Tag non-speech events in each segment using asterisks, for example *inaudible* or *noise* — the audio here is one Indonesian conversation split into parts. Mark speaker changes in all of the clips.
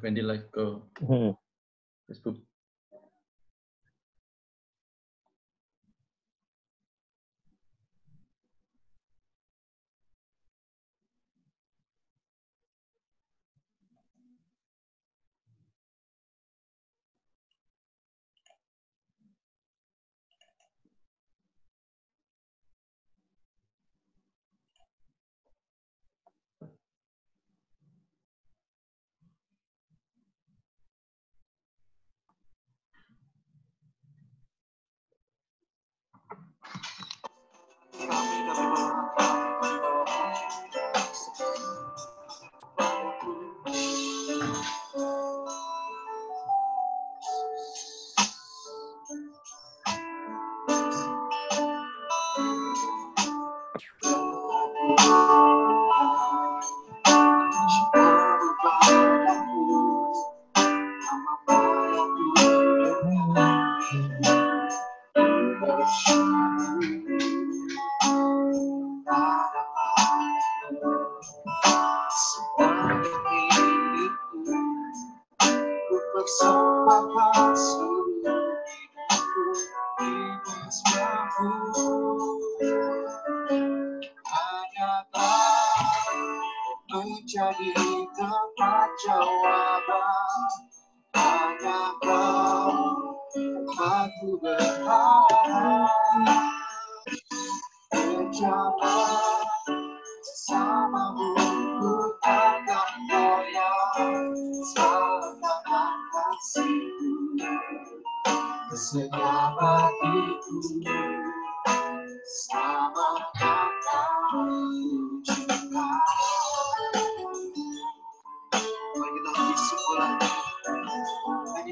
Speaker 1: Fendi live ke
Speaker 2: Hmm.
Speaker 1: Facebook.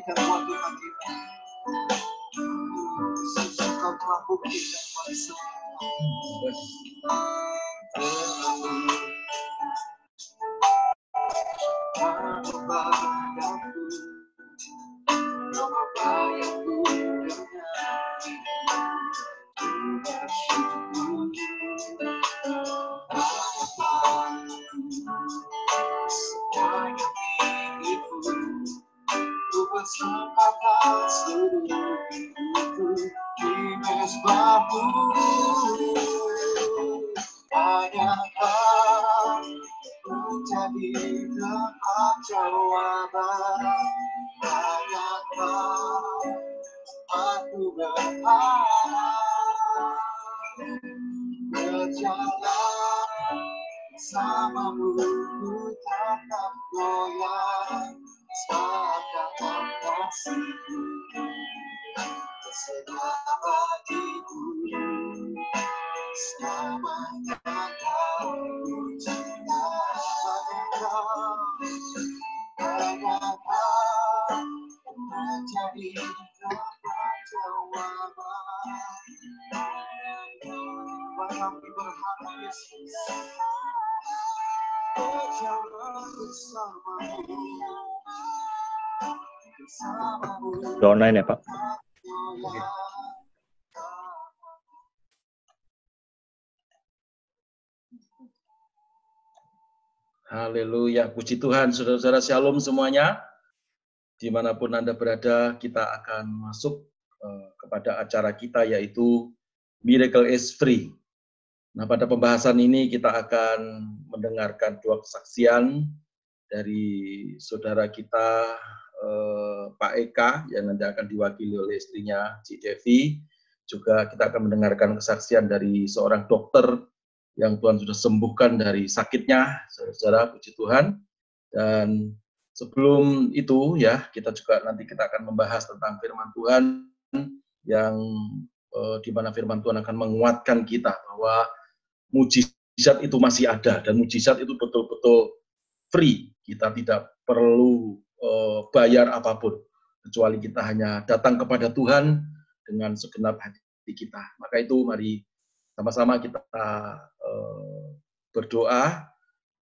Speaker 3: Buat Tuhan kita. Yesus, Engkau telah buktikan
Speaker 2: Udah online ya Pak?
Speaker 1: Haleluya, puji Tuhan, saudara-saudara shalom semuanya. Di mana pun Anda berada, kita akan masuk eh, kepada acara kita yaitu Miracle is Free. Nah, pada pembahasan ini kita akan mendengarkan dua kesaksian dari saudara kita eh, Pak Eka yang nanti akan diwakili oleh istrinya Ci Devi. Juga kita akan mendengarkan kesaksian dari seorang dokter yang Tuhan sudah sembuhkan dari sakitnya, saudara-saudara, puji Tuhan. Dan sebelum itu ya, kita juga nanti kita akan membahas tentang firman Tuhan yang eh, di mana firman Tuhan akan menguatkan kita bahwa mujizat itu masih ada dan mujizat itu betul-betul free. Kita tidak perlu eh, bayar apa pun kecuali kita hanya datang kepada Tuhan dengan segenap hati kita. Maka itu mari sama-sama kita eh, berdoa,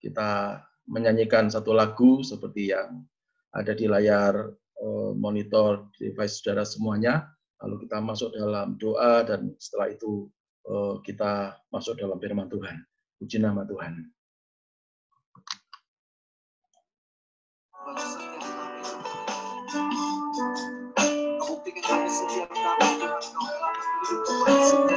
Speaker 1: kita menyanyikan satu lagu seperti yang ada di layar eh, monitor device saudara semuanya. Lalu kita masuk dalam doa dan setelah itu Eh, kita masuk dalam firman Tuhan. Puji nama Tuhan.
Speaker 3: Kami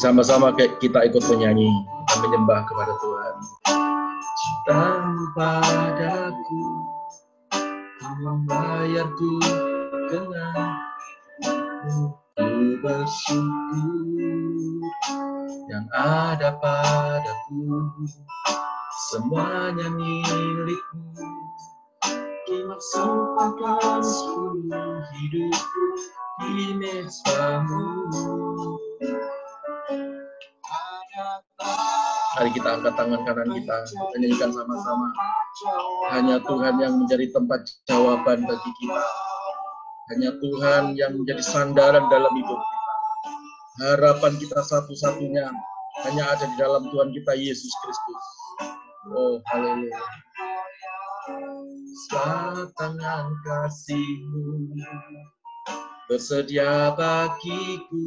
Speaker 1: sama-sama kita ikut menyanyi, kita menyembah kepada Tuhan. Cintamu padaku, kau membayarku dengan ku bersyukur yang ada padaku, semuanya milikmu. Kini sempatkan seluruh hidupku di mezbamu. Mari kita angkat tangan kanan kita, kita nyanyikan sama-sama. Hanya Tuhan yang menjadi tempat jawaban bagi kita. Hanya Tuhan yang menjadi sandaran dalam hidup kita. Harapan kita satu-satunya hanya ada di dalam Tuhan kita Yesus Kristus. Oh, haleluya. Saat tangan kasihmu bersedia bagiku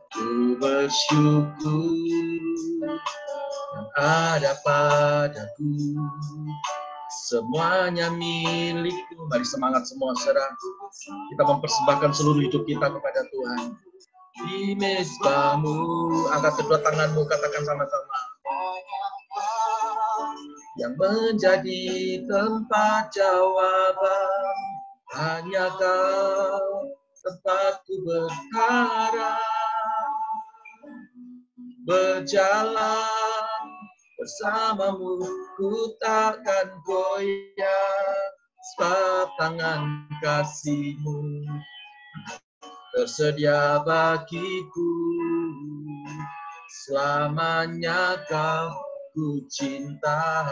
Speaker 1: bersyukur yang ada padaku. Semuanya milikmu mari semangat semua saudara. Kita mempersembahkan seluruh hidup kita kepada Tuhan. Di mezbamu angkat kedua tanganmu katakan sama-sama. Yang menjadi tempat jawaban hanya kau tempatku berharap berjalan bersamamu ku takkan goyah sebab tangan kasihmu. Tersedia bagiku selamanya kau ku cinta.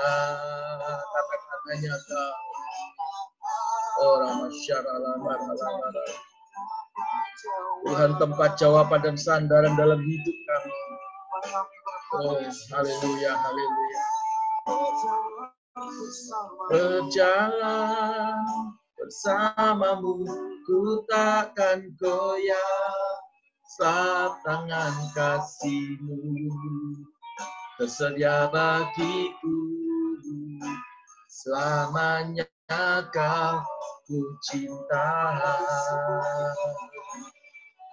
Speaker 1: Katakan hanya kau? Orang masyarakat Tuhan tempat jawaban dan sandaran dalam hidup kami haleluya haleluya berjalan bersamamu ku takkan goyah saat tangan kasihmu. Tersedia bagiku selamanya kau ku cinta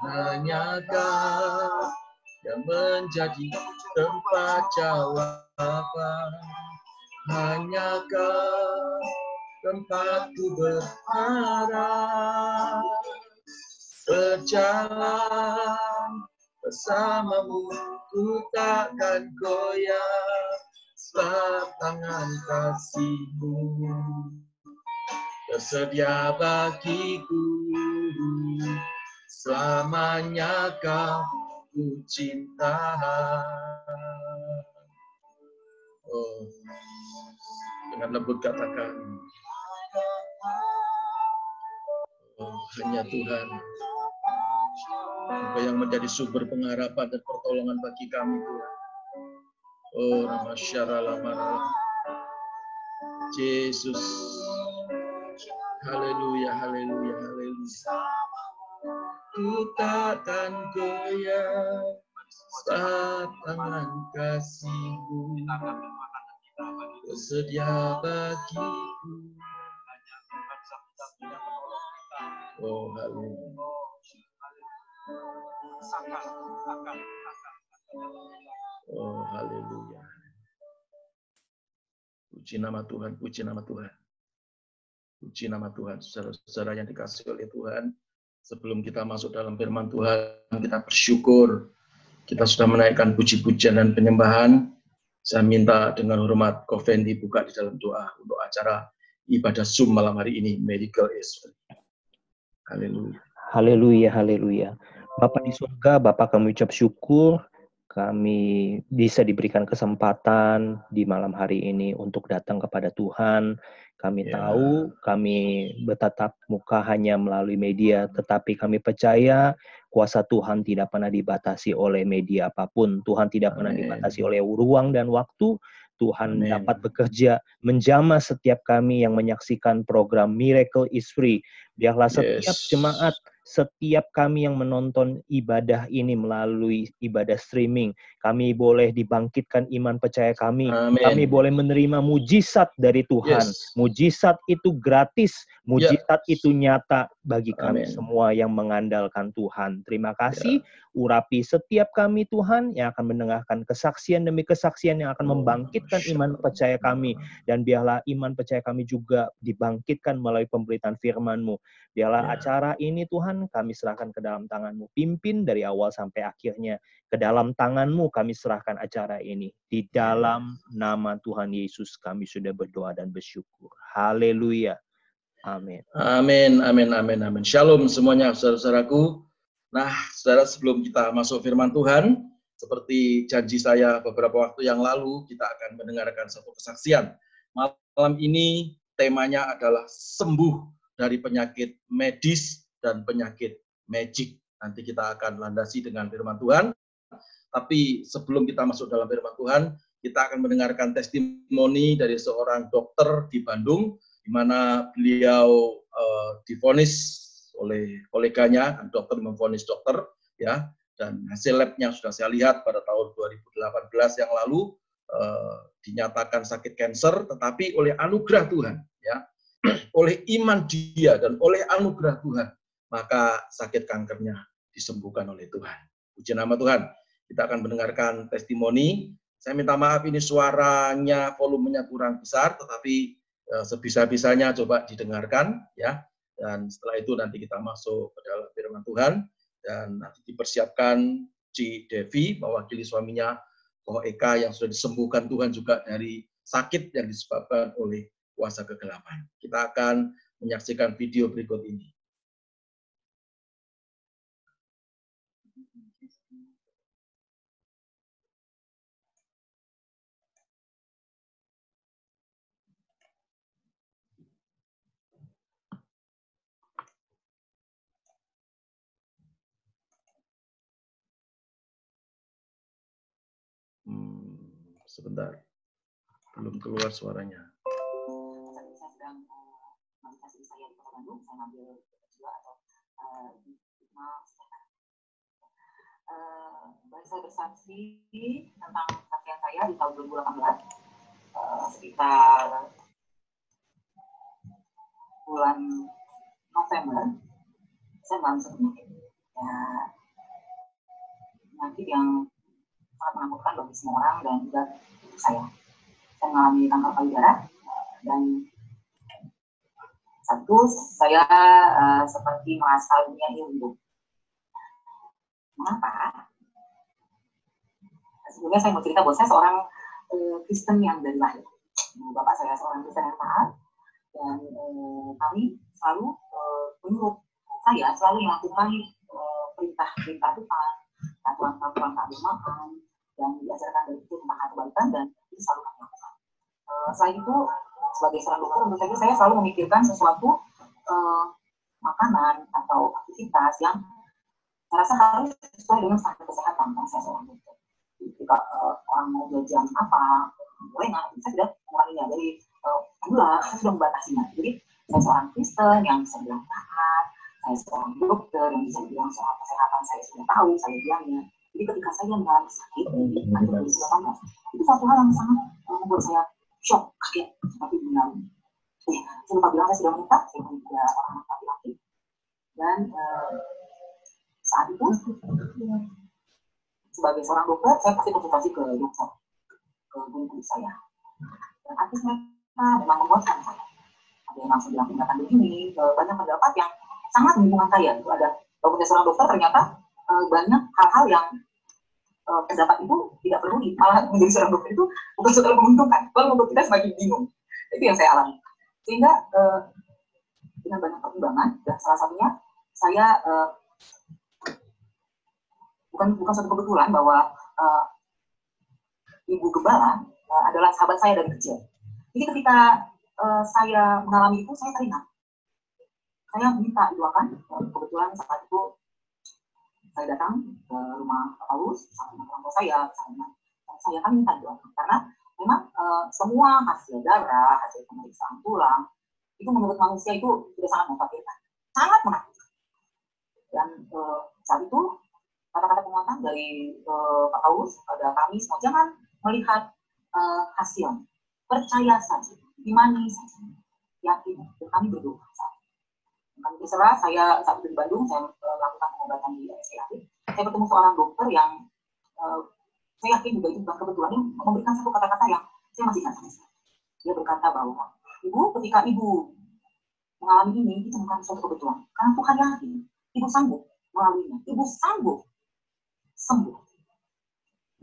Speaker 1: hanya kau yang menjadi tempat jawaban. Hanya tempatku berharap. Berjalan bersamamu ku takkan goyah sebab tangan kasihmu. Tersedia bagiku selamanya kau ku cinta. Oh. Dengan lembut katakan. Oh hanya Tuhan. Engkau yang menjadi sumber pengharapan dan pertolongan bagi kami Tuhan. Oh Ramasyara Yesus. Haleluya, haleluya, haleluya. Ku takkan goyah saat tangan kasihmu bersedia bagiku. Oh, haleluya. Oh, haleluya. Puji nama Tuhan, puji nama Tuhan. Puji nama Tuhan, saudara-saudara yang dikasih oleh Tuhan. Sebelum kita masuk dalam firman Tuhan, kita bersyukur. Kita sudah menaikkan puji-pujian dan penyembahan. Saya minta dengan hormat Koven dibuka di dalam doa untuk acara ibadah Zoom malam hari ini, Medical is
Speaker 2: Haleluya. Haleluya, haleluya. Bapak di surga, Bapak kami ucap syukur kami bisa diberikan kesempatan di malam hari ini untuk datang kepada Tuhan. Kami yeah. tahu kami bertatap muka hanya melalui media, tetapi kami percaya kuasa Tuhan tidak pernah dibatasi oleh media apa pun. Tuhan tidak Amen. pernah dibatasi oleh ruang dan waktu. Tuhan Amen. dapat bekerja menjamah setiap kami yang menyaksikan program Miracle is Free. Biarlah setiap yes. jemaat setiap kami yang menonton ibadah ini melalui ibadah streaming, kami boleh dibangkitkan iman percaya kami. Amen. Kami boleh menerima mujizat dari Tuhan. Yes. Mujizat itu gratis, mujizat yeah. itu nyata bagi kami Amen. semua yang mengandalkan Tuhan. Terima kasih. Yeah. Urapi setiap kami Tuhan yang akan mendengarkan kesaksian demi kesaksian yang akan oh, membangkitkan iman percaya kami dan biarlah iman percaya kami juga dibangkitkan melalui pemberitaan firman-Mu. Biarlah yeah. acara ini Tuhan, kami serahkan ke dalam tanganmu. Pimpin dari awal sampai akhirnya. Ke dalam tanganmu kami serahkan acara ini. Di dalam nama Tuhan Yesus kami sudah berdoa dan bersyukur. Haleluya. Amin.
Speaker 1: Amin, amin, amin, amin. Shalom semuanya, saudara-saudaraku. Nah, saudara, sebelum kita masuk firman Tuhan, seperti janji saya beberapa waktu yang lalu, kita akan mendengarkan satu kesaksian. Malam ini temanya adalah sembuh dari penyakit medis dan penyakit magic. Nanti kita akan landasi dengan firman Tuhan. Tapi sebelum kita masuk dalam firman Tuhan, kita akan mendengarkan testimoni dari seorang dokter di Bandung, di mana beliau uh, difonis oleh koleganya, dokter memfonis dokter, ya, dan hasil labnya sudah saya lihat pada tahun 2018 yang lalu uh, dinyatakan sakit kanker, tetapi oleh anugerah Tuhan, ya, oleh iman dia dan oleh anugerah Tuhan, maka sakit kankernya disembuhkan oleh Tuhan. Puji nama Tuhan. Kita akan mendengarkan testimoni. Saya minta maaf ini suaranya volumenya kurang besar, tetapi eh, sebisa-bisanya coba didengarkan ya. Dan setelah itu nanti kita masuk ke dalam firman Tuhan dan nanti dipersiapkan Ci Devi mewakili suaminya Koh Eka yang sudah disembuhkan Tuhan juga dari sakit yang disebabkan oleh kuasa kegelapan. Kita akan menyaksikan video berikut ini. Sebentar. Belum keluar suaranya.
Speaker 4: Uh, saya bersaksi tentang kematian saya di tahun 2018 uh, sekitar bulan November saya mengalami penyakit ya penyakit yang sangat menakutkan bagi semua orang dan juga saya. Saya mengalami kanker payudara dan satu saya uh, seperti merasa dunia ini Mengapa? Sebelumnya saya mau cerita bahwa saya seorang uh, Kristen yang dari lahir. Bapak saya seorang Kristen yang taat dan uh, kami selalu uh, menurut saya selalu melakukan perintah-perintah Tuhan, aturan-aturan keagamaan, yang diajarkan dari itu tentang kebaikan dan itu selalu kami lakukan. Uh, selain itu, sebagai seorang dokter, tentu saja saya selalu memikirkan sesuatu uh, makanan atau aktivitas yang saya rasa harus sesuai dengan standar kesehatan kan saya seorang dokter. Jika uh, orang mau jajan apa, boleh nggak? Saya sudah menguranginya dari uh, gula, saya sudah membatasinya. Jadi saya seorang Kristen yang bisa bilang taat, saya seorang dokter yang bisa bilang soal kesehatan saya sudah tahu, saya bilangnya jadi ketika saya mengalami sakit di tahun 2018, itu satu hal yang sangat membuat saya shock, kaget, seperti bilang. Eh, saya lupa bilang saya sudah menikah, saya punya tiga orang laki-laki. Dan uh, saat itu, sebagai seorang dokter, saya pasti konsultasi ke dokter, ke guru saya. Dan artis mereka memang membuatkan saya. Ada yang langsung bilang tindakan begini, banyak pendapat yang sangat menguntungkan saya. Itu ada, kalau seorang dokter ternyata banyak hal-hal yang uh, pendapat itu tidak perlu malah menjadi seorang dokter itu bukan sesuatu menguntungkan, malah membuat kita semakin bingung. Itu yang saya alami. Sehingga uh, dengan banyak pertimbangan dan salah satunya saya uh, bukan bukan satu kebetulan bahwa uh, ibu gembala uh, adalah sahabat saya dari kecil. Jadi ketika uh, saya mengalami itu saya teringat. Saya minta doakan kebetulan saat itu saya datang ke rumah Paulus sama orang tua saya, saya kan minta doakan karena memang uh, semua hasil darah, hasil pemeriksaan tulang itu menurut manusia itu sudah sangat memfatirkan, sangat menakutkan. Dan uh, saat itu kata-kata penguatan dari uh, Pak Paulus pada kami semua jangan melihat uh, hasil, percaya saja, imani saja, yakin. Dan kami berdoa saat berserah, saya saat itu di Bandung, saya uh, melakukan pengobatan di RSCAD. Saya bertemu seorang dokter yang uh, saya yakin juga itu bukan kebetulan, dia memberikan satu kata-kata yang saya masih ingat Dia berkata bahwa, Ibu, ketika Ibu mengalami ini, itu bukan suatu kebetulan. Karena Tuhan yakin, Ibu sanggup melaluinya. Ibu sanggup sembuh.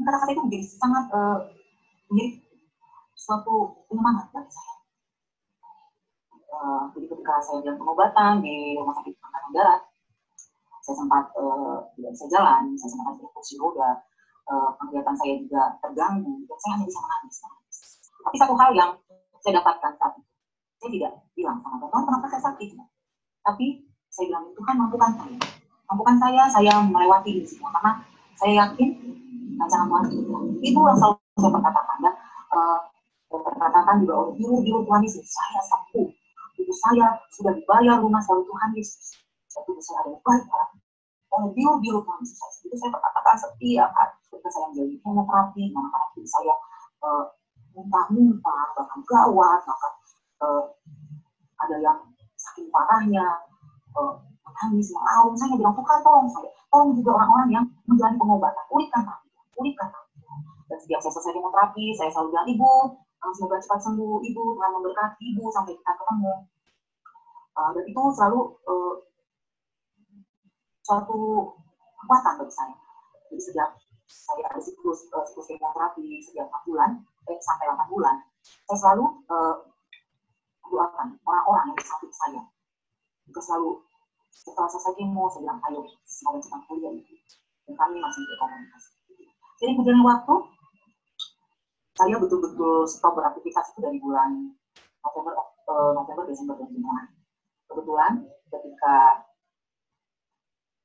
Speaker 4: Kata-kata itu menjadi sangat uh, menjadi suatu penyemangat bagi saya. Uh, jadi ketika saya jalan pengobatan di rumah sakit angkatan darat, saya sempat uh, tidak bisa jalan, saya sempat di kursi roda, uh, penglihatan saya juga terganggu, dan saya hanya bisa menangis. Tapi satu hal yang saya dapatkan saat itu, saya tidak bilang sama Tuhan, kenapa saya sakit? Tapi saya bilang, Tuhan mampukan saya. Mampukan saya, saya melewati ini semua. Karena saya yakin rancangan Tuhan itu. Itu yang selalu saya perkatakan. Ya. Uh, perkatakan juga oleh biru-biru Tuhan Yesus, saya sembuh. Saya sudah dibayar rumah selalu Tuhan Yesus. Itu saya ada baik oleh biru-biru Tuhan. Itu saya perkatakan setiap hari. Ketika saya menjadi kemoterapi, anak-anak saya uh, muntah-muntah, bahkan gawat, bahkan uh, ada yang saking parahnya, uh, menangis, melaung. Saya bilang, Tuhan tolong saya. Tolong juga orang-orang yang menjalani pengobatan. Pulihkan kami, pulihkan kami. Dan setiap saya selesai kemoterapi, saya selalu bilang, Ibu, semoga cepat sembuh, Ibu, Tuhan memberkati Ibu sampai kita ketemu. Uh, dan itu selalu uh, suatu kekuatan bagi saya. Jadi setiap saya ada siklus, uh, siklus kemoterapi setiap 4 bulan, eh, sampai 8 bulan, saya selalu uh, doakan orang-orang yang sakit saya. Juga selalu setelah selesai kemo, saya bilang, ayo, semoga cepat kuliah itu. Dan kami masih berkomunikasi. Jadi berjalan waktu, saya betul-betul stop beraktivitas itu dari bulan November, November, Desember, dan Januari. Kebetulan ketika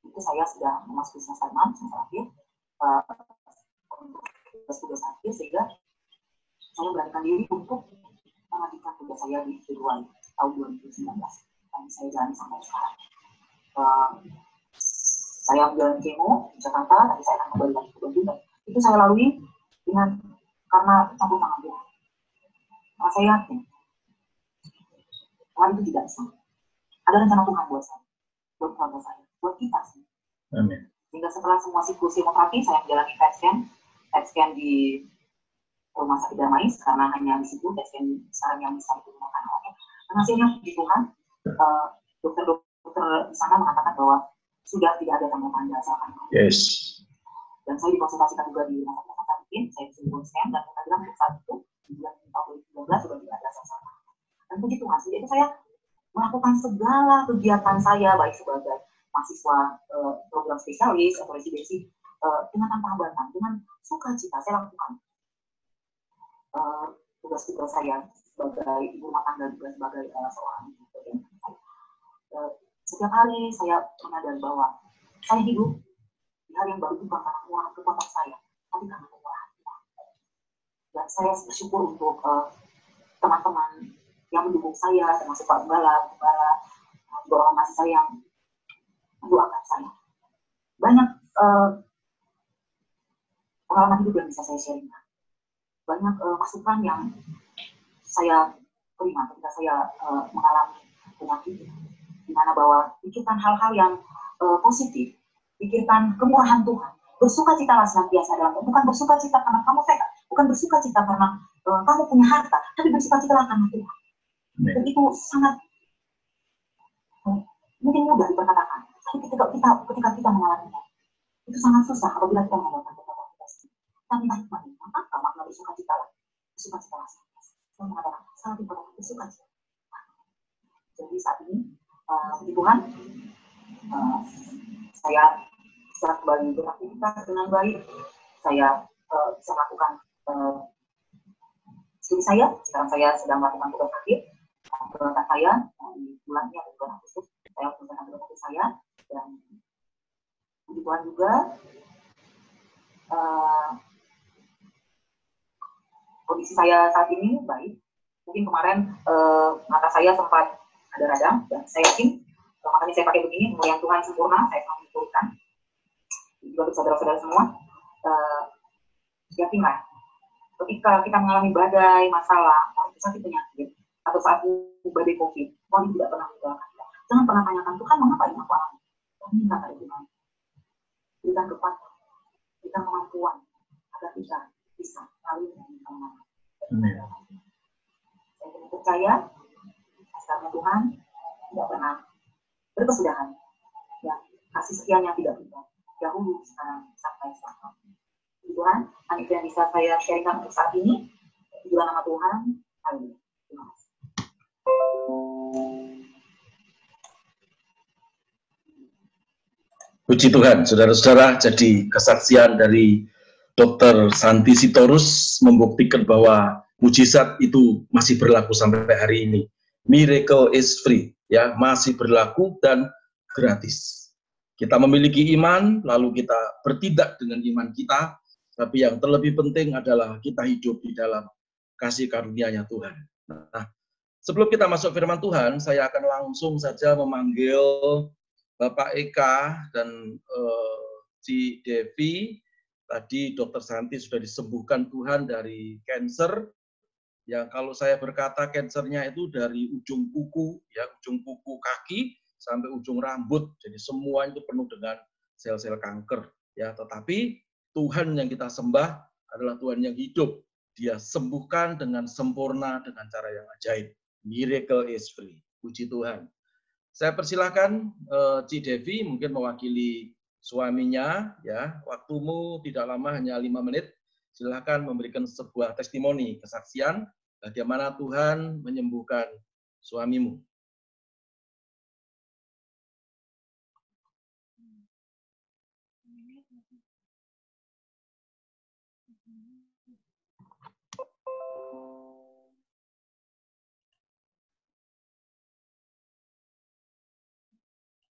Speaker 4: itu saya sudah memasuki semester 6, semester akhir, uh, tugas-tugas akhir, sehingga saya beranikan diri untuk melanjutkan tugas saya di Februari tahun 2019 dan saya jalan sampai sekarang. Uh, saya jalan kemo di Jakarta, tapi saya akan kembali lagi ke Bandung itu saya lalui dengan karena campur tangan. Karena saya yakin Tuhan itu tidak bisa. Ada rencana Tuhan buat saya, buat keluarga saya, buat kita sih. Amin. Sehingga setelah semua siklus kemoterapi, saya menjalani PET scan, PET scan di rumah sakit Darmais karena hanya di situ pasien sekarang yang bisa digunakan alatnya. Dan hasilnya puji Tuhan, uh, dokter-dokter di sana mengatakan bahwa sudah tidak ada tanda tanda silakan.
Speaker 1: Yes.
Speaker 4: Dan saya dikonsultasikan juga di rumah sakit Sakit, saya disebut scan dan mereka bilang untuk saat itu di bulan tahun 2019 sudah tidak ada sesuatu. Dan puji Tuhan, itu saya melakukan segala kegiatan saya baik sebagai mahasiswa uh, program spesialis atau residensi uh, dengan tanpa hambatan, dengan sukacita saya lakukan Eh, tugas-tugas saya sebagai ibu rumah tangga juga sebagai uh, seorang ibu uh, setiap hari saya menyadari bahwa saya hidup di hari yang baru bukan karena uang kekuatan saya, tapi karena kemurahan. Dan saya bersyukur untuk teman-teman yang mendukung saya, termasuk Pak Gembala, juga orang masih saya yang mendoakan saya. Banyak uh, pengalaman hidup yang bisa saya sharingkan banyak uh, masukan yang saya terima ketika saya uh, mengalami penyakit di mana bahwa pikirkan hal-hal yang uh, positif, pikirkan kemurahan Tuhan, bersuka cita senantiasa dalam bukan bersuka cita karena kamu sehat, bukan bersuka cita karena uh, kamu punya harta, tapi bersuka cita karena Tuhan. Dan itu sangat uh, mungkin mudah diperkatakan, tapi ketika kita ketika kita mengalaminya, itu sangat susah apabila kita mengalami tapi baik makna apa makna bersuka cita lah bersuka cita lah saya mengatakan sangat important bersuka cita Jadi saat ini, uh, Tuhan, uh, saya bisa kembali beraktivitas dengan baik. Saya uh, bisa melakukan uh, studi saya. Sekarang saya sedang melakukan tugas akhir. Tugas saya di bulan ini atau bulan Agustus, saya tugas akhir saya dan puji Tuhan juga uh, kondisi saya saat ini baik. Mungkin kemarin uh, mata saya sempat ada radang dan saya yakin uh, makanya saya pakai begini yang Tuhan sempurna saya selalu mengusulkan juga untuk saudara-saudara semua uh, yakinlah ketika kita mengalami badai masalah sakit penyakit atau saat badai covid Tuhan tidak pernah meninggalkan kita jangan pernah tanyakan Tuhan mengapa ini aku alami Tuhan minta ada Tuhan berikan kekuatan berikan kemampuan agar kita bisa melalui dengan kemampuan saya percaya karena Tuhan tidak pernah berkesudahan. Ya, kasih sekian yang tidak berubah. Dahulu, sekarang, sampai sekarang. Tuhan, hanya itu yang bisa saya sharingkan untuk saat ini. Juga nama Tuhan. Haleluya. Terima kasih.
Speaker 1: Puji Tuhan, saudara-saudara, jadi kesaksian dari Dr. Santi Sitorus membuktikan bahwa mujizat itu masih berlaku sampai hari ini miracle is free, ya masih berlaku dan gratis. Kita memiliki iman, lalu kita bertindak dengan iman kita, tapi yang terlebih penting adalah kita hidup di dalam kasih karunia-Nya Tuhan. Nah, sebelum kita masuk firman Tuhan, saya akan langsung saja memanggil Bapak Eka dan uh, Ci Devi. Tadi Dokter Santi sudah disembuhkan Tuhan dari cancer, yang kalau saya berkata kansernya itu dari ujung kuku, ya ujung kuku kaki sampai ujung rambut, jadi semua itu penuh dengan sel-sel kanker. Ya, tetapi Tuhan yang kita sembah adalah Tuhan yang hidup. Dia sembuhkan dengan sempurna dengan cara yang ajaib. Miracle is free. Puji Tuhan. Saya persilahkan uh, Ci Devi mungkin mewakili suaminya ya. Waktumu tidak lama hanya lima menit. Silahkan memberikan sebuah testimoni, kesaksian bagaimana Tuhan menyembuhkan suamimu.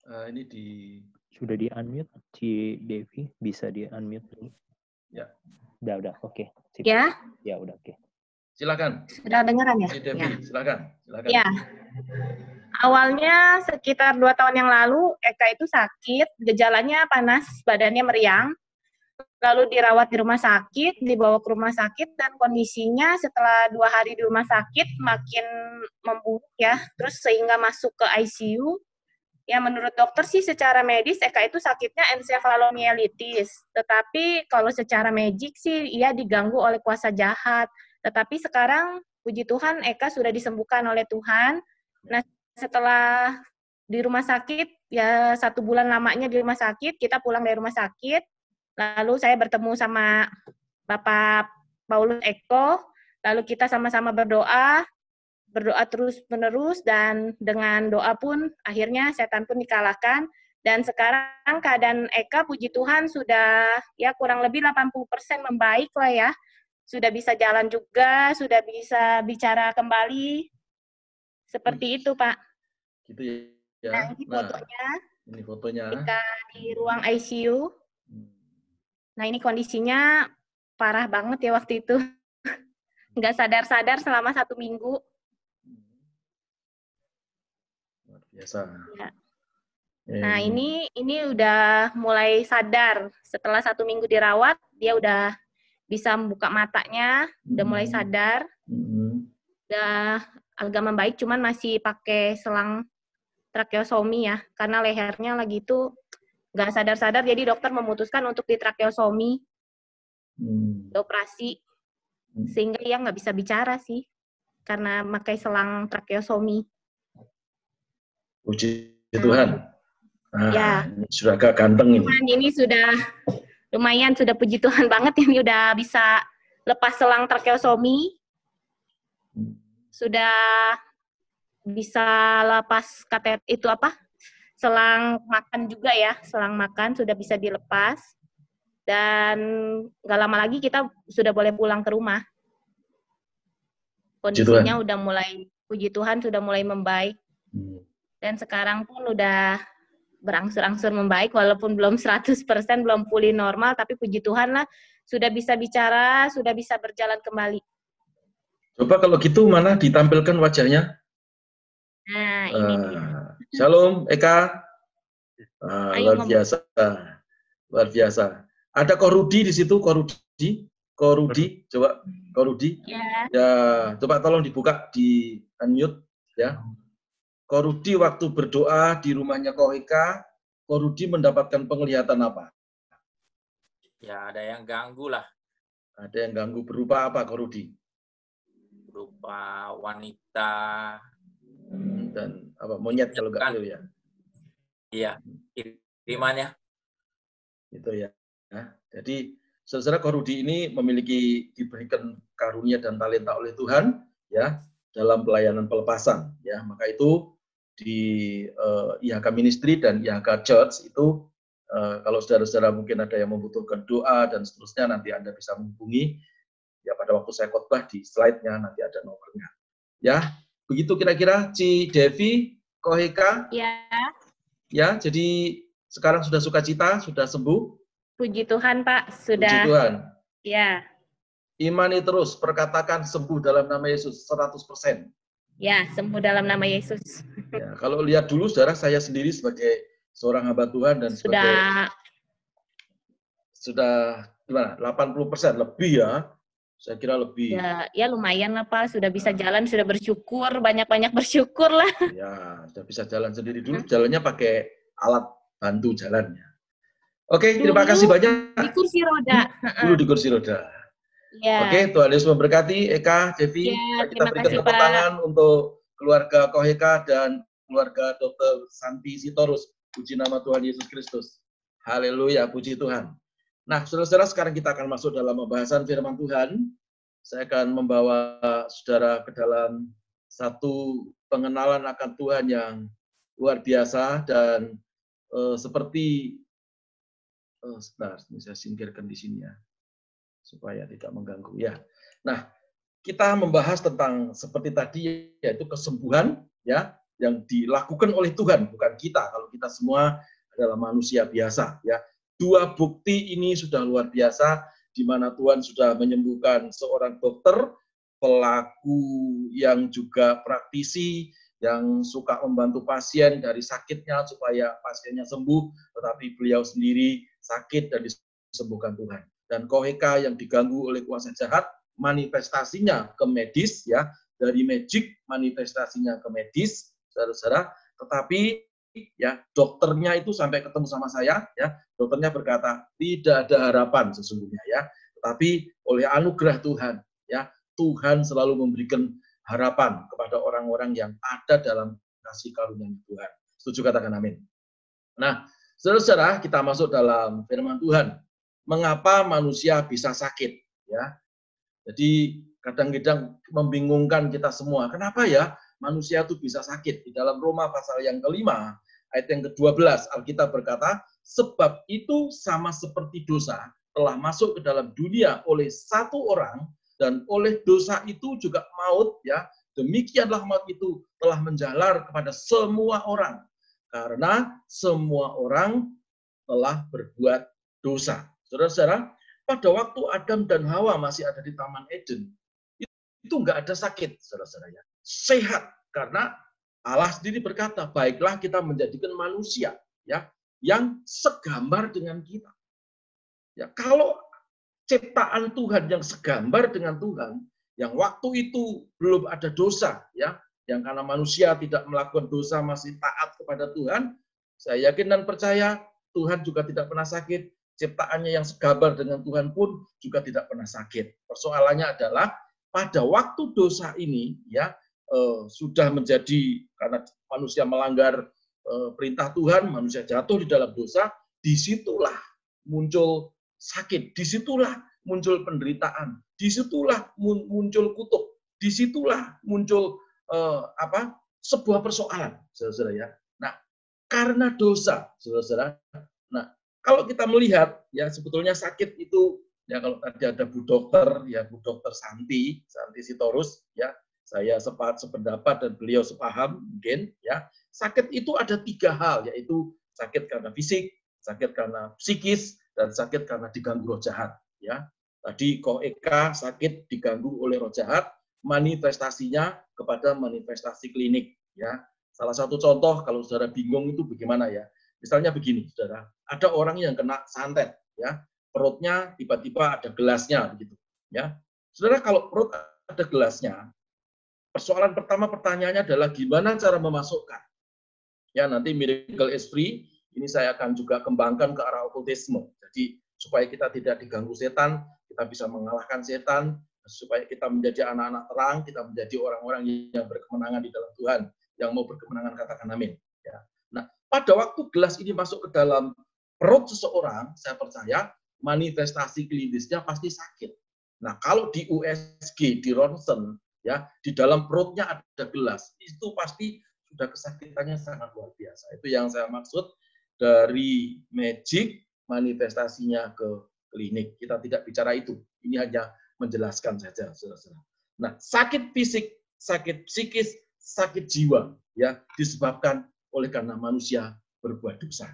Speaker 1: Uh, ini di
Speaker 2: sudah di unmute si Devi bisa di unmute dulu.
Speaker 1: Ya.
Speaker 2: Udah udah oke.
Speaker 5: Okay. Ya.
Speaker 2: Ya udah oke. Okay.
Speaker 1: Silakan.
Speaker 5: Sudah dengaran ya?
Speaker 1: Devi, ya. silakan. silakan.
Speaker 5: Ya. Awalnya sekitar dua tahun yang lalu Eka itu sakit, gejalanya panas, badannya meriang, lalu dirawat di rumah sakit, dibawa ke rumah sakit dan kondisinya setelah dua hari di rumah sakit makin memburuk ya, terus sehingga masuk ke ICU. Ya menurut dokter sih secara medis Eka itu sakitnya encephalomyelitis, tetapi kalau secara magic sih ia diganggu oleh kuasa jahat. Tetapi sekarang puji Tuhan Eka sudah disembuhkan oleh Tuhan. Nah setelah di rumah sakit ya satu bulan lamanya di rumah sakit kita pulang dari rumah sakit lalu saya bertemu sama Bapak Paulus Eko lalu kita sama-sama berdoa berdoa terus menerus dan dengan doa pun akhirnya setan pun dikalahkan dan sekarang keadaan Eka puji Tuhan sudah ya kurang lebih 80% membaik lah ya sudah bisa jalan juga, sudah bisa bicara kembali. Seperti hmm. itu, Pak.
Speaker 1: Gitu ya.
Speaker 5: Nah, ini nah, fotonya.
Speaker 1: Ini fotonya.
Speaker 5: Kita di ruang ICU. Hmm. Nah, ini kondisinya parah banget ya waktu itu. *laughs* Nggak sadar-sadar selama satu minggu.
Speaker 1: Luar biasa. Ya.
Speaker 5: Nah, ini ini udah mulai sadar. Setelah satu minggu dirawat, dia udah bisa membuka matanya, udah mulai hmm. sadar, hmm. udah agak membaik, cuman masih pakai selang tracheostomi ya, karena lehernya lagi itu nggak sadar-sadar, jadi dokter memutuskan untuk di tracheostomi, hmm. operasi, hmm. sehingga dia nggak bisa bicara sih, karena pakai selang tracheostomi.
Speaker 1: Puji Tuhan.
Speaker 5: Nah, ya.
Speaker 1: Sudah agak ganteng ini.
Speaker 5: Ini sudah lumayan sudah puji Tuhan banget ini udah bisa lepas selang tracheostomi. Sudah bisa lepas katet itu apa selang makan juga ya selang makan sudah bisa dilepas dan nggak lama lagi kita sudah boleh pulang ke rumah kondisinya udah mulai puji Tuhan sudah mulai membaik hmm. Dan sekarang pun udah berangsur-angsur membaik walaupun belum 100% belum pulih normal tapi puji Tuhan lah sudah bisa bicara sudah bisa berjalan kembali.
Speaker 1: Coba kalau gitu mana ditampilkan wajahnya.
Speaker 5: Nah ini.
Speaker 1: uh, Shalom Eka. *laughs* Uh, luar biasa. Luar biasa. Ada Korudi di situ, Korudi, Korudi, coba. Korudi.
Speaker 5: Ya.
Speaker 1: Ya, coba tolong dibuka di unmute ya. Korudi waktu berdoa di rumahnya Kohika, Korudi mendapatkan penglihatan apa?
Speaker 6: Ya, ada yang ganggu lah.
Speaker 1: Ada yang ganggu berupa apa, Korudi?
Speaker 6: Berupa wanita.
Speaker 1: Hmm, dan apa monyet kalau nggak ya?
Speaker 6: Iya, kirimannya.
Speaker 1: Itu ya. Ya, jadi saudara Korudi ini memiliki diberikan karunia dan talenta oleh Tuhan ya dalam pelayanan pelepasan ya maka itu di uh, eh, IHK Ministry dan IHK Church itu uh, kalau saudara-saudara mungkin ada yang membutuhkan doa dan seterusnya nanti Anda bisa menghubungi ya pada waktu saya khotbah di slide-nya nanti ada nomornya. Ya, begitu kira-kira Ci Devi Koheka.
Speaker 5: Ya.
Speaker 1: Ya, jadi sekarang sudah sukacita, sudah sembuh.
Speaker 5: Puji Tuhan, Pak. Sudah.
Speaker 1: Puji Tuhan.
Speaker 5: Ya.
Speaker 1: Imani terus, perkatakan sembuh dalam nama Yesus 100%.
Speaker 5: Ya, sembuh dalam nama Yesus.
Speaker 1: Ya, kalau lihat dulu saudara, saya sendiri sebagai seorang hamba Tuhan dan sebagai
Speaker 5: sudah
Speaker 1: sudah gimana? 80% lebih ya. Saya kira lebih.
Speaker 5: Ya, ya lumayan lah Pak, sudah bisa jalan, sudah bersyukur, banyak-banyak bersyukur lah.
Speaker 1: Ya, sudah bisa jalan sendiri dulu, jalannya pakai alat bantu jalannya. Oke, Dulu terima kasih banyak.
Speaker 5: Di kursi roda.
Speaker 1: Dulu di kursi roda. Ya. Oke, Tuhan Yesus memberkati Eka, Devi. Ya, kita berikan tepuk tangan untuk keluarga Koheka dan keluarga Dr. Santi Sitorus. Puji nama Tuhan Yesus Kristus. Haleluya, puji Tuhan. Nah, saudara-saudara, sekarang kita akan masuk dalam pembahasan firman Tuhan. Saya akan membawa saudara ke dalam satu pengenalan akan Tuhan yang luar biasa dan e, seperti Oh, sebentar, ini saya singkirkan di sini ya, supaya tidak mengganggu. Ya, nah kita membahas tentang seperti tadi yaitu kesembuhan ya yang dilakukan oleh Tuhan bukan kita. Kalau kita semua adalah manusia biasa ya. Dua bukti ini sudah luar biasa di mana Tuhan sudah menyembuhkan seorang dokter, pelaku yang juga praktisi, yang suka membantu pasien dari sakitnya supaya pasiennya sembuh, tetapi beliau sendiri sakit dan disembuhkan Tuhan. Dan koheka yang diganggu oleh kuasa jahat, manifestasinya ke medis, ya dari magic manifestasinya ke medis, saudara-saudara. Tetapi ya dokternya itu sampai ketemu sama saya, ya dokternya berkata tidak ada harapan sesungguhnya, ya. Tetapi oleh anugerah Tuhan, ya Tuhan selalu memberikan harapan kepada orang-orang yang ada dalam kasih karunia Tuhan. Setuju katakan amin. Nah, saudara-saudara, kita masuk dalam firman Tuhan. Mengapa manusia bisa sakit? Ya, jadi kadang-kadang membingungkan kita semua. Kenapa ya manusia itu bisa sakit? Di dalam Roma pasal yang kelima, ayat yang ke-12, Alkitab berkata, sebab itu sama seperti dosa telah masuk ke dalam dunia oleh satu orang dan oleh dosa itu juga maut ya demikianlah maut itu telah menjalar kepada semua orang karena semua orang telah berbuat dosa. Saudara-saudara, pada waktu Adam dan Hawa masih ada di Taman Eden, itu nggak ada sakit, saudara-saudara ya. Sehat karena Allah sendiri berkata, baiklah kita menjadikan manusia ya yang segambar dengan kita. Ya, kalau ciptaan Tuhan yang segambar dengan Tuhan, yang waktu itu belum ada dosa, ya, yang karena manusia tidak melakukan dosa masih taat kepada Tuhan, saya yakin dan percaya Tuhan juga tidak pernah sakit, ciptaannya yang segambar dengan Tuhan pun juga tidak pernah sakit. Persoalannya adalah pada waktu dosa ini, ya, eh, sudah menjadi karena manusia melanggar eh, perintah Tuhan, manusia jatuh di dalam dosa, di situlah muncul sakit. Di situlah muncul penderitaan. Di situlah muncul kutuk. Di situlah muncul uh, apa sebuah persoalan, saudara-saudara ya. Nah, karena dosa, saudara-saudara. Nah, kalau kita melihat ya sebetulnya sakit itu ya kalau tadi ada Bu Dokter ya Bu Dokter Santi, Santi Sitorus ya, saya sepat sependapat dan beliau sepaham mungkin ya. Sakit itu ada tiga hal yaitu sakit karena fisik, sakit karena psikis, dan sakit karena diganggu roh jahat ya. Tadi Ko Eka sakit diganggu oleh roh jahat, manifestasinya kepada manifestasi klinik ya. Salah satu contoh kalau saudara bingung itu bagaimana ya? Misalnya begini, saudara, ada orang yang kena santet ya, perutnya tiba-tiba ada gelasnya begitu ya. Saudara kalau perut ada gelasnya, persoalan pertama pertanyaannya adalah gimana cara memasukkan. Ya, nanti miracle is free, ini saya akan juga kembangkan ke arah okultisme. Jadi supaya kita tidak diganggu setan, kita bisa mengalahkan setan, supaya kita menjadi anak-anak terang, kita menjadi orang-orang yang berkemenangan di dalam Tuhan, yang mau berkemenangan katakan amin. Nah, pada waktu gelas ini masuk ke dalam perut seseorang, saya percaya manifestasi klinisnya pasti sakit. Nah, kalau di USG, di ronsen, ya di dalam perutnya ada gelas, itu pasti sudah kesakitannya sangat luar biasa. Itu yang saya maksud dari magic manifestasinya ke klinik. Kita tidak bicara itu. Ini hanya menjelaskan saja. Nah, sakit fisik, sakit psikis, sakit jiwa, ya disebabkan oleh karena manusia berbuat dosa.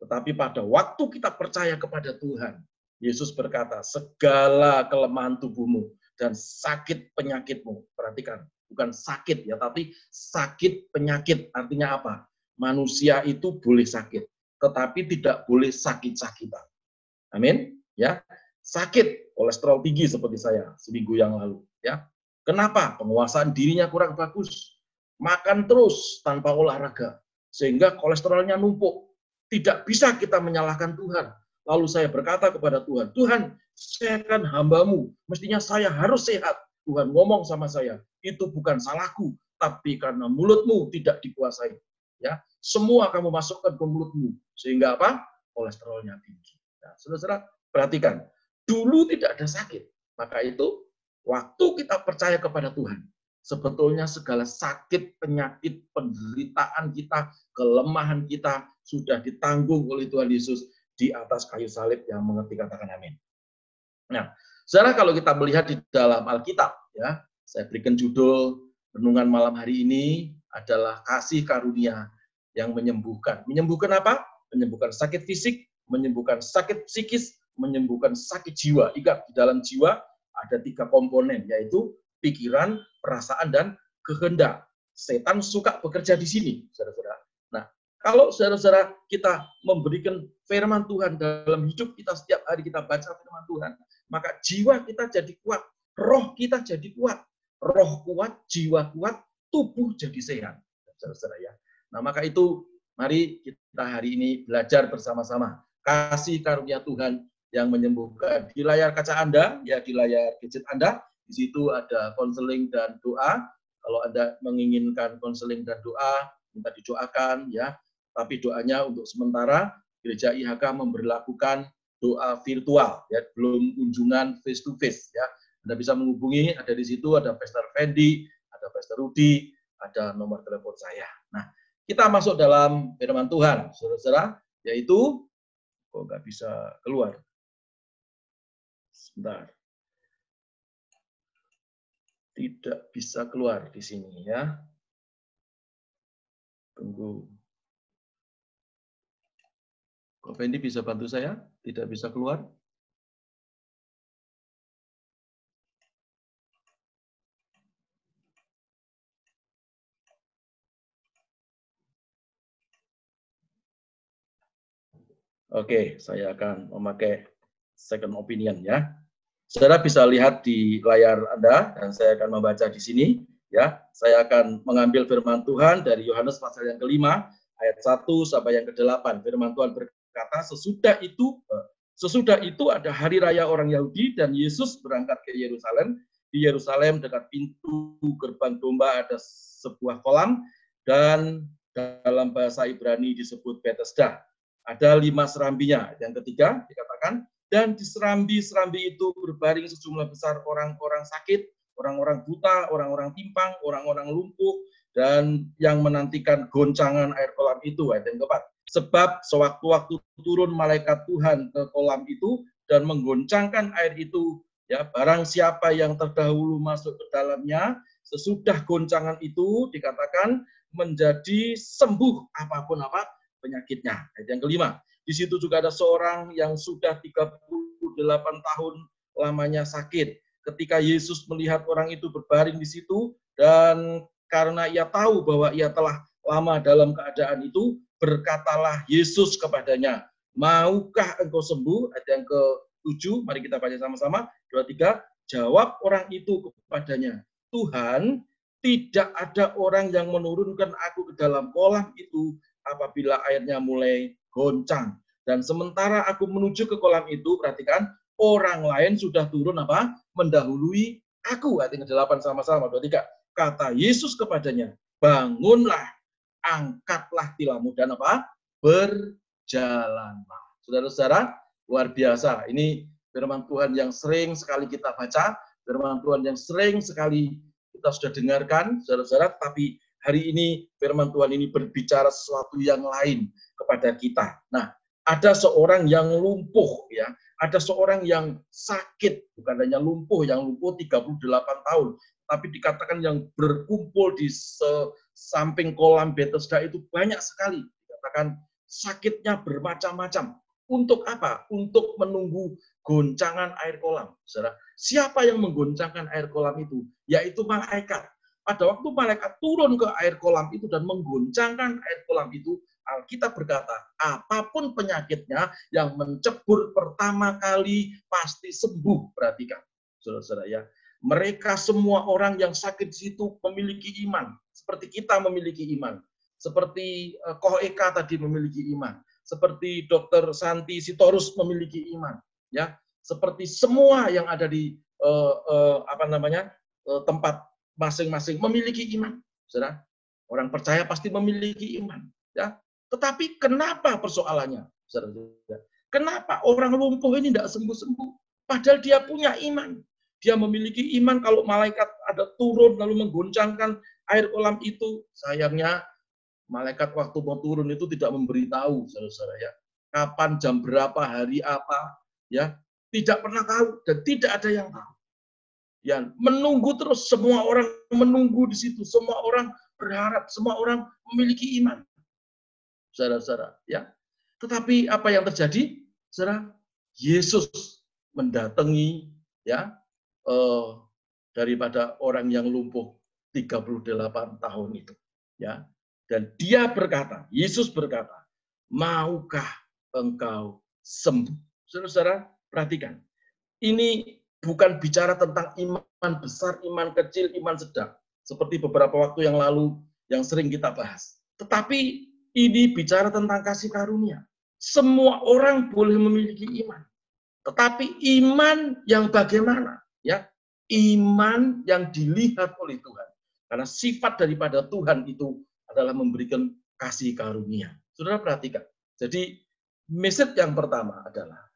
Speaker 1: Tetapi pada waktu kita percaya kepada Tuhan, Yesus berkata, segala kelemahan tubuhmu dan sakit penyakitmu, perhatikan, bukan sakit ya, tapi sakit penyakit artinya apa? Manusia itu boleh sakit, tetapi tidak boleh sakit-sakitan. Amin. Ya, sakit kolesterol tinggi seperti saya seminggu yang lalu. Ya, kenapa? Penguasaan dirinya kurang bagus. Makan terus tanpa olahraga sehingga kolesterolnya numpuk. Tidak bisa kita menyalahkan Tuhan. Lalu saya berkata kepada Tuhan, Tuhan, saya kan hambamu, mestinya saya harus sehat. Tuhan ngomong sama saya, itu bukan salahku, tapi karena mulutmu tidak dikuasai. Ya, semua kamu masukkan ke mulutmu sehingga apa? Kolesterolnya tinggi. Nah, saudara perhatikan, dulu tidak ada sakit. Maka itu waktu kita percaya kepada Tuhan, sebetulnya segala sakit, penyakit, penderitaan kita, kelemahan kita sudah ditanggung oleh Tuhan Yesus di atas kayu salib yang mengerti katakan amin. Nah, saudara kalau kita melihat di dalam Alkitab, ya, saya berikan judul renungan malam hari ini adalah kasih karunia yang menyembuhkan. Menyembuhkan apa? Menyembuhkan sakit fisik, menyembuhkan sakit psikis, menyembuhkan sakit jiwa. Ingat, di dalam jiwa ada tiga komponen, yaitu pikiran, perasaan, dan kehendak. Setan suka bekerja di sini, saudara-saudara. Nah, kalau saudara-saudara kita memberikan firman Tuhan dalam hidup kita setiap hari kita baca firman Tuhan, maka jiwa kita jadi kuat, roh kita jadi kuat. Roh kuat, jiwa kuat, tubuh jadi sehat. Saudara-saudara ya. Nah, maka itu mari kita hari ini belajar bersama-sama kasih karunia Tuhan yang menyembuhkan. Di layar kaca Anda, ya di layar gadget Anda, di situ ada konseling dan doa. Kalau Anda menginginkan konseling dan doa, minta didoakan ya. Tapi doanya untuk sementara Gereja IHK memberlakukan doa virtual ya, belum kunjungan face to face ya. Anda bisa menghubungi, ada di situ ada Pastor Fendi, ada Pastor Rudi, ada nomor telepon saya. Nah, kita masuk dalam firman Tuhan, saudara-saudara, yaitu kok nggak bisa keluar. Sebentar. Tidak bisa keluar di sini ya. Tunggu. Kok Fendi bisa bantu saya? Tidak bisa keluar? Oke, saya akan memakai second opinion ya. Saudara bisa lihat di layar Anda dan saya akan membaca di sini ya. Saya akan mengambil firman Tuhan dari Yohanes pasal yang kelima ayat 1 sampai yang ke-8. Firman Tuhan berkata, sesudah itu sesudah itu ada hari raya orang Yahudi dan Yesus berangkat ke Yerusalem. Di Yerusalem dekat pintu gerbang domba ada sebuah kolam dan dalam bahasa Ibrani disebut Bethesda ada lima serambinya. Yang ketiga dikatakan, dan di serambi-serambi itu berbaring sejumlah besar orang-orang sakit, orang-orang buta, orang-orang timpang, orang-orang lumpuh, dan yang menantikan goncangan air kolam itu ayat yang keempat. Sebab sewaktu-waktu turun malaikat Tuhan ke kolam itu dan menggoncangkan air itu, ya barang siapa yang terdahulu masuk ke dalamnya, sesudah goncangan itu dikatakan menjadi sembuh apa pun apa penyakitnya. Ayat yang kelima, di situ juga ada seorang yang sudah 38 tahun lamanya sakit. Ketika Yesus melihat orang itu berbaring di situ dan karena ia tahu bahwa ia telah lama dalam keadaan itu, berkatalah Yesus kepadanya, maukah engkau sembuh? Ayat yang ke-7, mari kita baca sama-sama. Dua, tiga, jawab orang itu kepadanya, Tuhan, tidak ada orang yang menurunkan aku ke dalam kolam itu apabila airnya mulai goncang. Dan sementara aku menuju ke kolam itu, perhatikan, orang lain sudah turun apa? Mendahului aku. Ayat yang ke-8 sama-sama. Dua, tiga kata Yesus kepadanya, bangunlah, angkatlah tilammu dan apa? Berjalanlah. Saudara-saudara, luar biasa. Ini firman Tuhan yang sering sekali kita baca, firman Tuhan yang sering sekali kita sudah dengarkan, saudara-saudara, tapi hari ini firman Tuhan ini berbicara sesuatu yang lain kepada kita. Nah, ada seorang yang lumpuh ya, ada seorang yang sakit, bukan hanya lumpuh, yang lumpuh 38 tahun, tapi dikatakan yang berkumpul di samping kolam Bethesda itu banyak sekali. Dikatakan sakitnya bermacam-macam. Untuk apa? Untuk menunggu goncangan air kolam. Siapa yang menggoncangkan air kolam itu? Yaitu malaikat. Pada waktu malaikat turun ke air kolam itu dan menggoncangkan air kolam itu, Alkitab berkata, apa pun penyakitnya yang mencebur pertama kali pasti sembuh. Perhatikan, saudara-saudara ya mereka semua orang yang sakit situ memiliki iman, seperti kita memiliki iman, seperti uh, Koh Eka tadi memiliki iman, seperti Dokter Santi Sitorus memiliki iman, ya, seperti semua yang ada di uh, uh, apa namanya uh, tempat masing-masing memiliki iman, saudara. Orang percaya pasti memiliki iman, ya. Tetapi kenapa persoalannya? Kenapa orang lumpuh ini tidak sembuh-sembuh? Padahal dia punya iman dia memiliki iman kalau malaikat ada turun lalu menggoncangkan air kolam itu. Sayangnya malaikat waktu mau turun itu tidak memberitahu, saudara-saudara ya. Kapan, jam berapa, hari apa, ya. Tidak pernah tahu dan tidak ada yang tahu. Ya, menunggu terus semua orang menunggu di situ, semua orang berharap, semua orang memiliki iman. Saudara-saudara, ya. Tetapi apa yang terjadi? Saudara, Yesus mendatangi ya uh, daripada orang yang lumpuh 38 tahun itu. Ya. Dan dia berkata, Yesus berkata, maukah engkau sembuh? Saudara-saudara, perhatikan. Ini bukan bicara tentang iman besar, iman kecil, iman sedang. Seperti beberapa waktu yang lalu yang sering kita bahas. Tetapi ini bicara tentang kasih karunia. Semua orang boleh memiliki iman. Tetapi iman yang bagaimana? ya iman yang dilihat oleh Tuhan. Karena sifat daripada Tuhan itu adalah memberikan kasih karunia. Saudara perhatikan. Jadi message yang pertama adalah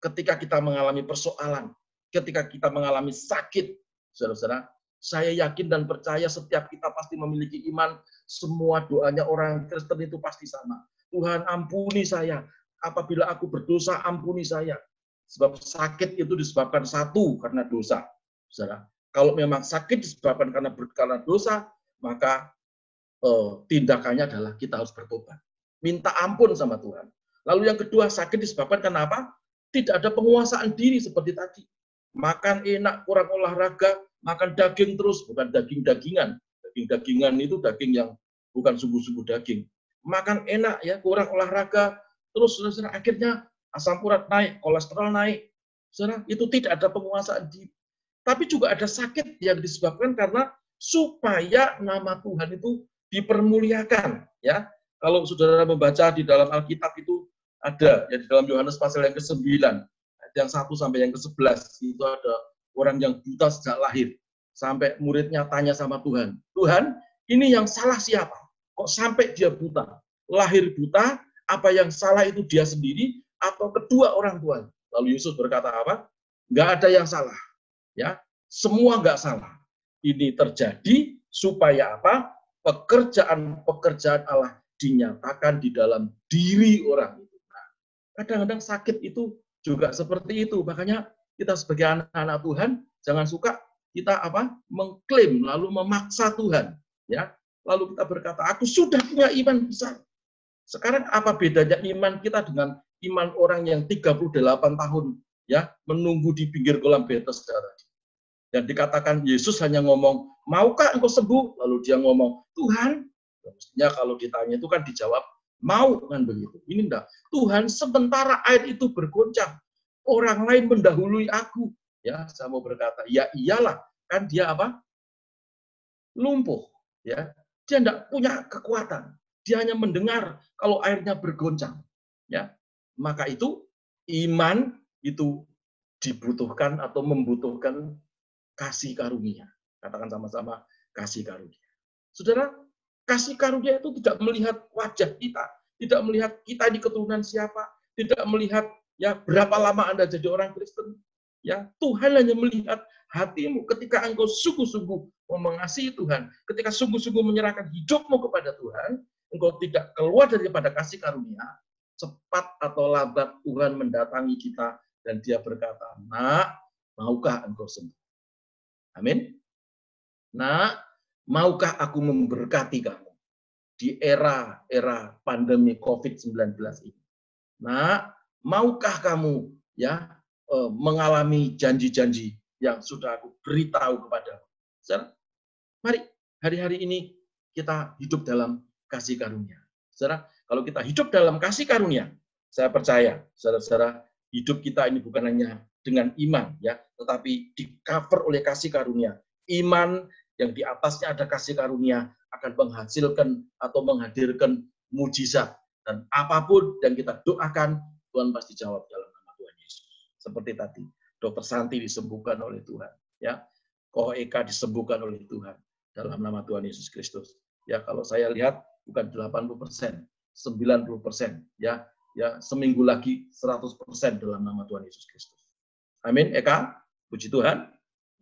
Speaker 1: ketika kita mengalami persoalan, ketika kita mengalami sakit, saudara-saudara, saya yakin dan percaya setiap kita pasti memiliki iman, semua doanya orang Kristen itu pasti sama. Tuhan ampuni saya, apabila aku berdosa ampuni saya. Sebab sakit itu disebabkan satu karena dosa. Saudara, kalau memang sakit disebabkan karena karena dosa, maka eh, tindakannya adalah kita harus bertobat. Minta ampun sama Tuhan. Lalu yang kedua, sakit disebabkan karena apa? Tidak ada penguasaan diri seperti tadi. Makan enak, kurang olahraga, makan daging terus, bukan daging-dagingan. Daging-dagingan itu daging yang bukan sungguh-sungguh daging. Makan enak ya, kurang olahraga, terus akhirnya asam urat naik, kolesterol naik. Saudara, itu tidak ada penguasaan diri. Tapi juga ada sakit yang disebabkan karena supaya nama Tuhan itu dipermuliakan. Ya, kalau saudara membaca di dalam Alkitab itu ada ya di dalam Yohanes pasal yang ke-9 yang satu sampai yang ke-11 itu ada orang yang buta sejak lahir sampai muridnya tanya sama Tuhan, Tuhan ini yang salah siapa? Kok sampai dia buta? Lahir buta, apa yang salah itu dia sendiri atau kedua orang tua. Lalu Yusuf berkata apa? Enggak ada yang salah. Ya, semua enggak salah. Ini terjadi supaya apa? pekerjaan-pekerjaan Allah dinyatakan di dalam diri orang itu. Nah, kadang-kadang sakit itu juga seperti itu. Makanya kita sebagai anak-anak Tuhan jangan suka kita apa mengklaim lalu memaksa Tuhan, ya. Lalu kita berkata, aku sudah punya iman besar. Sekarang apa bedanya iman kita dengan iman orang yang 38 tahun ya menunggu di pinggir kolam Bethesda. Dan dikatakan Yesus hanya ngomong, maukah engkau sembuh? Lalu dia ngomong, Tuhan, mestinya kalau ditanya itu kan dijawab, mau kan begitu. Ini enggak. Tuhan sementara air itu bergoncang, orang lain mendahului aku. Ya, saya mau berkata, ya iyalah, kan dia apa? Lumpuh, ya. Dia enggak punya kekuatan. Dia hanya mendengar kalau airnya bergoncang. Ya, maka itu iman itu dibutuhkan atau membutuhkan kasih karunia. Katakan sama-sama kasih karunia. Saudara, kasih karunia itu tidak melihat wajah kita, tidak melihat kita di keturunan siapa, tidak melihat ya berapa lama Anda jadi orang Kristen. Ya, Tuhan hanya melihat hatimu ketika engkau sungguh-sungguh mengasihi Tuhan, ketika sungguh-sungguh menyerahkan hidupmu kepada Tuhan, engkau tidak keluar daripada kasih karunia, cepat atau lambat Tuhan mendatangi kita dan dia berkata, "Nak, maukah engkau sembuh?" Amin. Nah, maukah aku memberkati kamu di era-era pandemi COVID-19 ini? Nah, maukah kamu ya eh, mengalami janji-janji yang sudah aku beritahu kepada Saudara, mari hari-hari ini kita hidup dalam kasih karunia. Saudara, kalau kita hidup dalam kasih karunia, saya percaya, saudara-saudara, hidup kita ini bukan hanya dengan iman ya, tetapi di cover oleh kasih karunia. Iman yang di atasnya ada kasih karunia akan menghasilkan atau menghadirkan mujizat dan apa pun yang kita doakan Tuhan pasti jawab dalam nama Tuhan Yesus. Seperti tadi, Dokter Santi disembuhkan oleh Tuhan, ya. Ko Eka disembuhkan oleh Tuhan dalam nama Tuhan Yesus Kristus. Ya, kalau saya lihat bukan 80 persen, 90 persen, ya, ya seminggu lagi 100 persen dalam nama Tuhan Yesus Kristus. Amin, Eka. Puji Tuhan.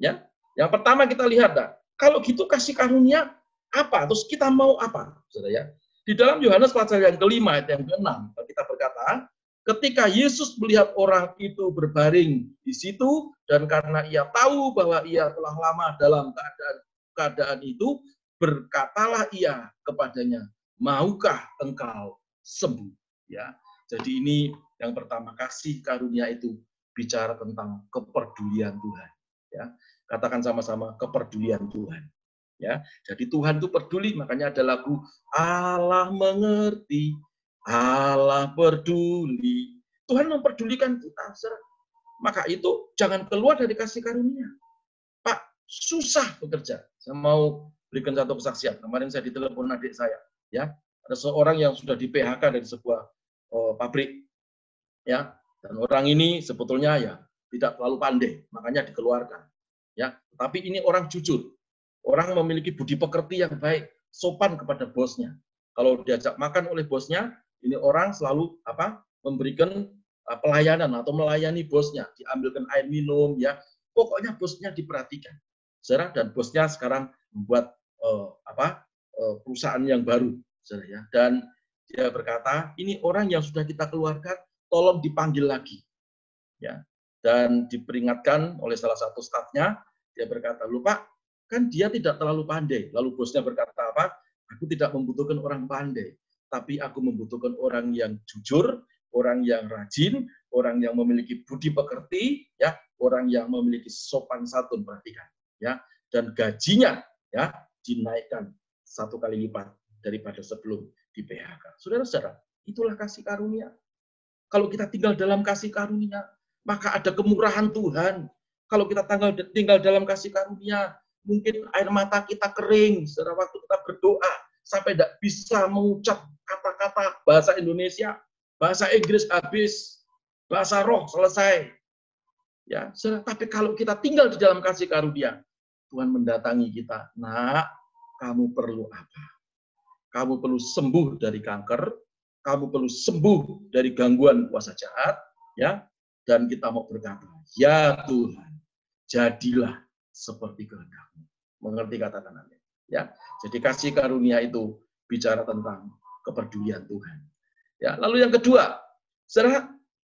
Speaker 1: Ya. Yang pertama kita lihat, dah. kalau gitu kasih karunia apa? Terus kita mau apa? Saudara ya. Di dalam Yohanes pasal yang kelima ayat yang keenam kita berkata, ketika Yesus melihat orang itu berbaring di situ dan karena ia tahu bahwa ia telah lama dalam keadaan keadaan itu, berkatalah ia kepadanya, maukah engkau sembuh? Ya. Jadi ini yang pertama kasih karunia itu bicara tentang kepedulian Tuhan. Ya, katakan sama-sama kepedulian Tuhan. Ya, jadi Tuhan itu peduli, makanya ada lagu Allah mengerti, Allah peduli. Tuhan memperdulikan kita. Maka itu jangan keluar dari kasih karunia. Pak, susah bekerja. Saya mau berikan satu kesaksian. Kemarin saya ditelepon adik saya, ya. Ada seorang yang sudah di PHK dari sebuah oh, pabrik. Ya, dan orang ini sebetulnya ya tidak terlalu pandai, makanya dikeluarkan. Ya, tapi ini orang jujur. Orang memiliki budi pekerti yang baik, sopan kepada bosnya. Kalau diajak makan oleh bosnya, ini orang selalu apa? memberikan uh, pelayanan atau melayani bosnya, diambilkan air minum ya. Pokoknya bosnya diperhatikan. Saudara dan bosnya sekarang membuat uh, apa? Uh, perusahaan yang baru, saudara ya. Dan dia berkata, ini orang yang sudah kita keluarkan tolong dipanggil lagi. Ya. Dan diperingatkan oleh salah satu stafnya, dia berkata, lupa, kan dia tidak terlalu pandai. Lalu bosnya berkata apa? Aku tidak membutuhkan orang pandai, tapi aku membutuhkan orang yang jujur, orang yang rajin, orang yang memiliki budi pekerti, ya, orang yang memiliki sopan santun perhatikan, ya, dan gajinya ya dinaikkan satu kali lipat daripada sebelum di PHK. Saudara-saudara, itulah kasih karunia. Kalau kita tinggal dalam kasih karunia, maka ada kemurahan Tuhan. Kalau kita tinggal, tinggal dalam kasih karunia, mungkin air mata kita kering setelah waktu kita berdoa sampai tidak bisa mengucap kata-kata bahasa Indonesia, bahasa Inggris habis, bahasa roh selesai. Ya, tapi kalau kita tinggal di dalam kasih karunia, Tuhan mendatangi kita. Nah, kamu perlu apa? Kamu perlu sembuh dari kanker, kamu perlu sembuh dari gangguan kuasa jahat, ya. Dan kita mau berkata, ya Tuhan, jadilah seperti kehendakmu. Mengerti katakan amin. Ya, jadi kasih karunia itu bicara tentang kepedulian Tuhan. Ya, lalu yang kedua, saudara,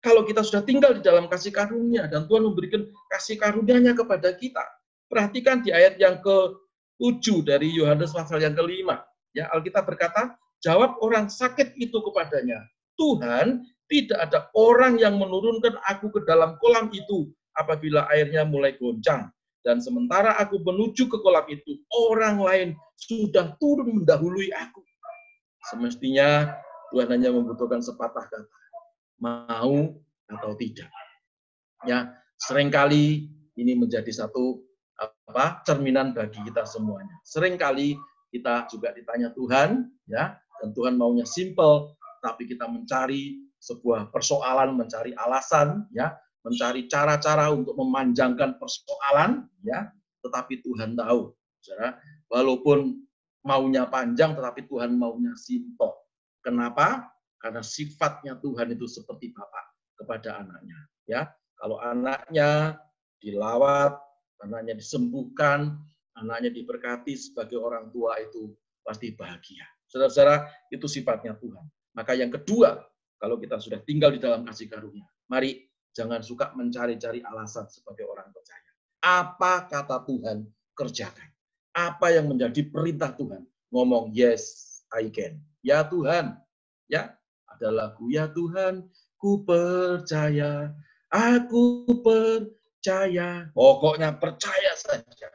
Speaker 1: kalau kita sudah tinggal di dalam kasih karunia dan Tuhan memberikan kasih karunia-Nya kepada kita, perhatikan di ayat yang ke-7 dari Yohanes pasal yang kelima. Ya, Alkitab berkata, jawab orang sakit itu kepadanya, Tuhan, tidak ada orang yang menurunkan aku ke dalam kolam itu apabila airnya mulai goncang. Dan sementara aku menuju ke kolam itu, orang lain sudah turun mendahului aku. Semestinya Tuhan hanya membutuhkan sepatah kata, mau atau tidak. Ya, sering kali ini menjadi satu apa cerminan bagi kita semuanya. Seringkali kita juga ditanya Tuhan, ya, dan Tuhan maunya simple, tapi kita mencari sebuah persoalan, mencari alasan, ya, mencari cara-cara untuk memanjangkan persoalan, ya, tetapi Tuhan tahu, saudara, walaupun maunya panjang, tetapi Tuhan maunya simpel. Kenapa? Karena sifatnya Tuhan itu seperti Bapak kepada anaknya. Ya, kalau anaknya dilawat, anaknya disembuhkan, anaknya diberkati sebagai orang tua itu pasti bahagia. Saudara-saudara, itu sifatnya Tuhan. Maka yang kedua, kalau kita sudah tinggal di dalam kasih karunia, mari Jangan suka mencari-cari alasan sebagai orang percaya. Apa kata Tuhan, kerjakan. Apa yang menjadi perintah Tuhan? Ngomong, yes, I can. Ya Tuhan. Ya, ada lagu, ya Tuhan, ku percaya. Aku percaya. Pokoknya percaya saja.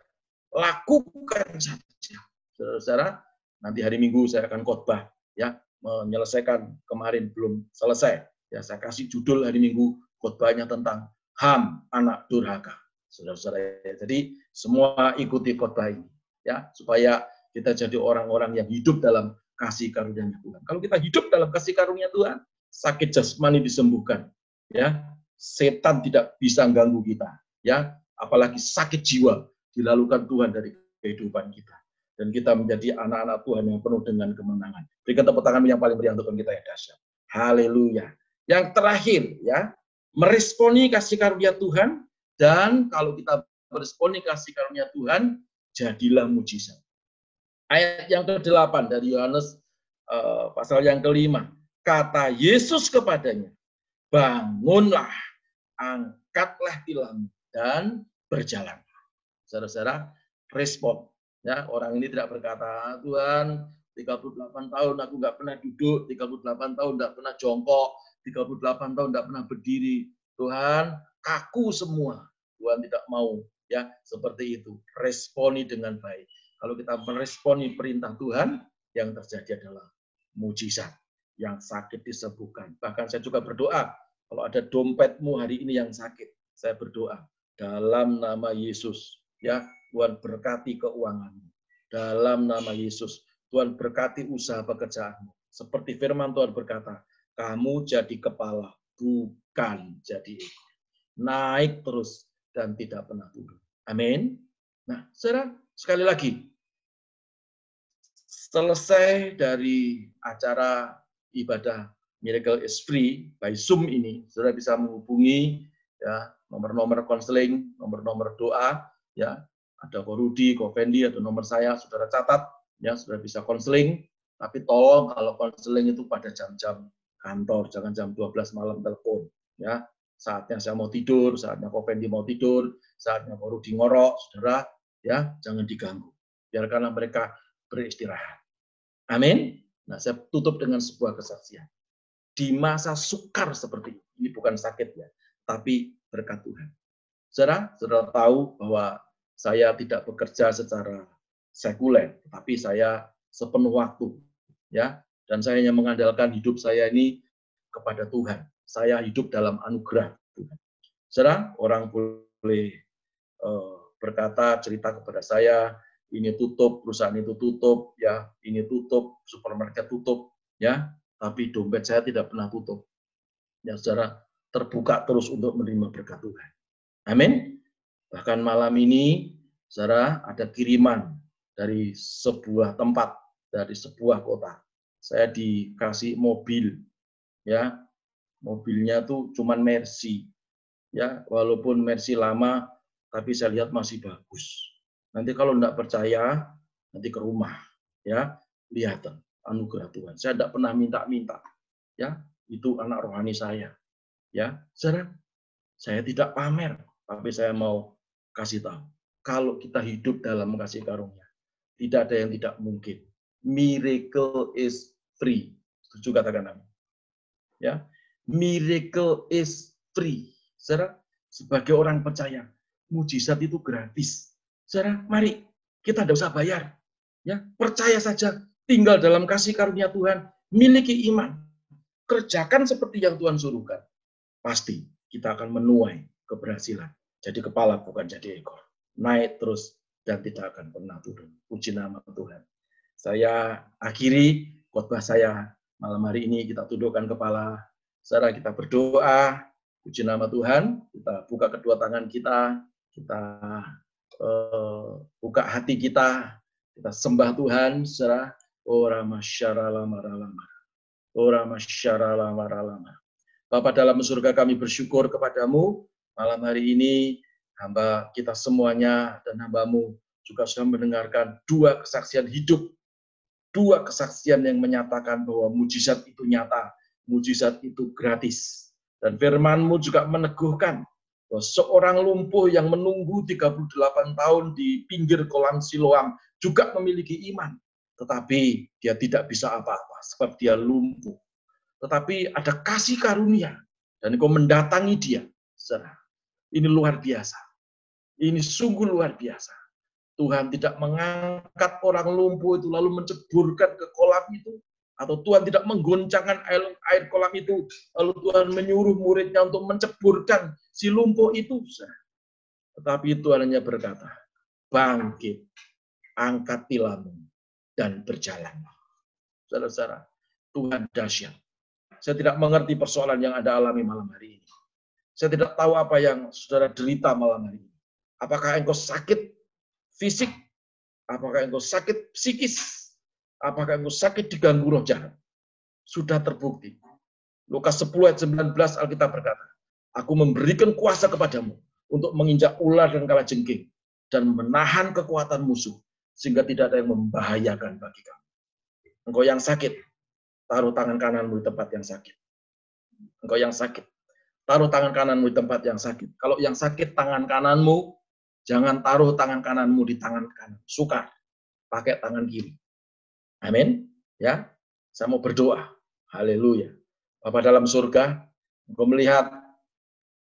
Speaker 1: Lakukan saja. Saudara-saudara, nanti hari Minggu saya akan khotbah ya menyelesaikan kemarin belum selesai. Ya, saya kasih judul hari Minggu khotbahnya tentang Ham, anak durhaka. Saudara-saudara, jadi semua ikuti khotbah ini ya supaya kita jadi orang-orang yang hidup dalam kasih karunia Tuhan. Kalau kita hidup dalam kasih karunia Tuhan, sakit jasmani disembuhkan, ya. Setan tidak bisa ganggu kita, ya. Apalagi sakit jiwa dilalukan Tuhan dari kehidupan kita. Dan kita menjadi anak-anak Tuhan yang penuh dengan kemenangan. Berikan tepuk tangan yang paling meriah untuk kita yang dahsyat. Haleluya. Yang terakhir, ya, meresponi kasih karunia Tuhan dan kalau kita meresponi kasih karunia Tuhan, jadilah mujizat. Ayat yang ke-8 dari Yohanes uh, pasal yang kelima. Kata Yesus kepadanya, bangunlah, angkatlah tilammu, dan berjalan. Saudara-saudara, respon. Ya, orang ini tidak berkata, Tuhan, 38 tahun aku nggak pernah duduk, 38 tahun nggak pernah jongkok, 38 tahun tidak pernah berdiri. Tuhan, kaku semua. Tuhan tidak mau ya seperti itu. Responi dengan baik. Kalau kita meresponi perintah Tuhan, yang terjadi adalah mujizat. Yang sakit disembuhkan. Bahkan saya juga berdoa, kalau ada dompetmu hari ini yang sakit, saya berdoa dalam nama Yesus. Ya, Tuhan berkati keuanganmu. Dalam nama Yesus, Tuhan berkati usaha pekerjaanmu. Seperti firman Tuhan berkata, kamu jadi kepala, bukan jadi ekor. Naik terus dan tidak pernah turun. Amin. Nah, saudara, sekali lagi, selesai dari acara ibadah Miracle is Free by Zoom ini, saudara bisa menghubungi ya nomor-nomor konseling, nomor-nomor doa, ya ada Ko Rudi, Ko Fendi, atau nomor saya, saudara catat, ya saudara bisa konseling, tapi tolong kalau konseling itu pada jam-jam kantor, jangan jam 12 malam telepon. Ya, saatnya saya mau tidur, saatnya Kopendi mau tidur, saatnya mau Rudi ngorok, saudara, ya jangan diganggu. Biarkanlah mereka beristirahat. Amin. Nah, saya tutup dengan sebuah kesaksian. Di masa sukar seperti ini, ini bukan sakit ya, tapi berkat Tuhan. Saudara, saudara tahu bahwa saya tidak bekerja secara sekuler, tapi saya sepenuh waktu ya dan saya hanya mengandalkan hidup saya ini kepada Tuhan. Saya hidup dalam anugerah Tuhan. Saudara, orang boleh uh, berkata, cerita kepada saya, ini tutup, perusahaan itu tutup, ya, ini tutup, supermarket tutup, ya, tapi dompet saya tidak pernah tutup. Ya, saudara, terbuka terus untuk menerima berkat Tuhan. Amin. Bahkan malam ini, saudara, ada kiriman dari sebuah tempat, dari sebuah kota saya dikasih mobil ya mobilnya tuh cuman Mercy ya walaupun Mercy lama tapi saya lihat masih bagus nanti kalau tidak percaya nanti ke rumah, ya, lihat anugerah Tuhan. Saya tidak pernah minta-minta, ya, itu anak rohani saya, ya, saudara. Saya tidak pamer, tapi saya mau kasih tahu. Kalau kita hidup dalam kasih karunia, tidak ada yang tidak mungkin. Miracle is free. Setuju katakan. Ya, miracle is free. Saudara, sebagai orang percaya, mujizat itu gratis. Saudara, mari kita tidak usah bayar. Ya, percaya saja, tinggal dalam kasih karunia Tuhan, miliki iman, kerjakan seperti yang Tuhan suruhkan. Pasti kita akan menuai keberhasilan. Jadi kepala bukan jadi ekor. Naik terus dan tidak akan pernah turun. Puji nama Tuhan. Saya akhiri khotbah saya malam hari ini. Kita tundukkan kepala. Saudara kita berdoa. Puji nama Tuhan. Kita buka kedua tangan kita. Kita uh, buka hati kita. Kita sembah Tuhan. Saudara. Ora masyarala maralama. Ora masyarala maralama. Bapak dalam surga kami bersyukur kepadamu malam hari ini hamba kita semuanya dan hambamu juga sudah mendengarkan dua kesaksian hidup, dua kesaksian yang menyatakan bahwa mujizat itu nyata, mujizat itu gratis. Dan firmanmu juga meneguhkan bahwa seorang lumpuh yang menunggu 38 tahun di pinggir kolam Siloam juga memiliki iman. Tetapi dia tidak bisa apa-apa sebab dia lumpuh tetapi ada kasih karunia dan engkau mendatangi dia. Ini luar biasa. Ini sungguh luar biasa. Tuhan tidak mengangkat orang lumpuh itu lalu menceburkan ke kolam itu atau Tuhan tidak menggoncangkan air, air kolam itu lalu Tuhan menyuruh muridnya untuk menceburkan si lumpuh itu. Tetapi Tuhan hanya berkata, bangkit, angkat tilammu, dan berjalan. Saudara-saudara, Tuhan dahsyat. Saya tidak mengerti persoalan yang Anda alami malam hari ini. Saya tidak tahu apa yang saudara derita malam hari ini. Apakah engkau sakit fisik? Apakah engkau sakit psikis? Apakah engkau sakit diganggu roh jahat? Sudah terbukti. Lukas 10 ayat 19 Alkitab berkata, Aku memberikan kuasa kepadamu untuk menginjak ular dan kala jengking dan menahan kekuatan musuh sehingga tidak ada yang membahayakan bagi kamu. Engkau yang sakit, taruh tangan kananmu di tempat yang sakit. Engkau yang sakit, taruh tangan kananmu di tempat yang sakit. Kalau yang sakit tangan kananmu, jangan taruh tangan kananmu di tangan kanan. Sukar, pakai tangan kiri. Amin. Ya, saya mau berdoa. Haleluya. Bapak dalam surga, engkau melihat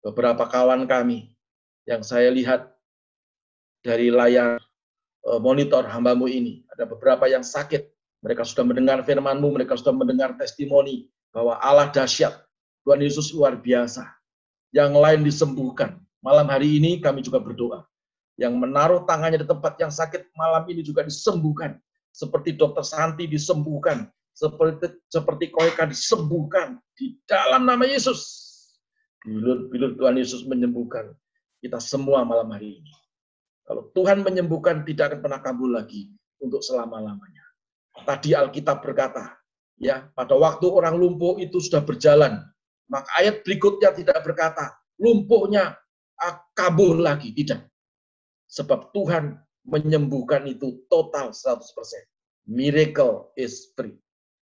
Speaker 1: beberapa kawan kami yang saya lihat dari layar eh, monitor hambamu ini. Ada beberapa yang sakit, mereka sudah mendengar firman-Mu, mereka sudah mendengar testimoni bahwa Allah dahsyat, Tuhan Yesus luar biasa. Yang lain disembuhkan. Malam hari ini kami juga berdoa. Yang menaruh tangannya di tempat yang sakit malam ini juga disembuhkan. Seperti dokter Santi disembuhkan. Seperti seperti Koeka disembuhkan. Di dalam nama Yesus. Bilur-bilur Tuhan Yesus menyembuhkan kita semua malam hari ini. Kalau Tuhan menyembuhkan, tidak akan pernah kabul lagi untuk selama-lamanya. Tadi Alkitab berkata, ya pada waktu orang lumpuh itu sudah berjalan, maka ayat berikutnya tidak berkata, lumpuhnya kabur lagi, tidak. Sebab Tuhan menyembuhkan itu total 100%. Miracle is free.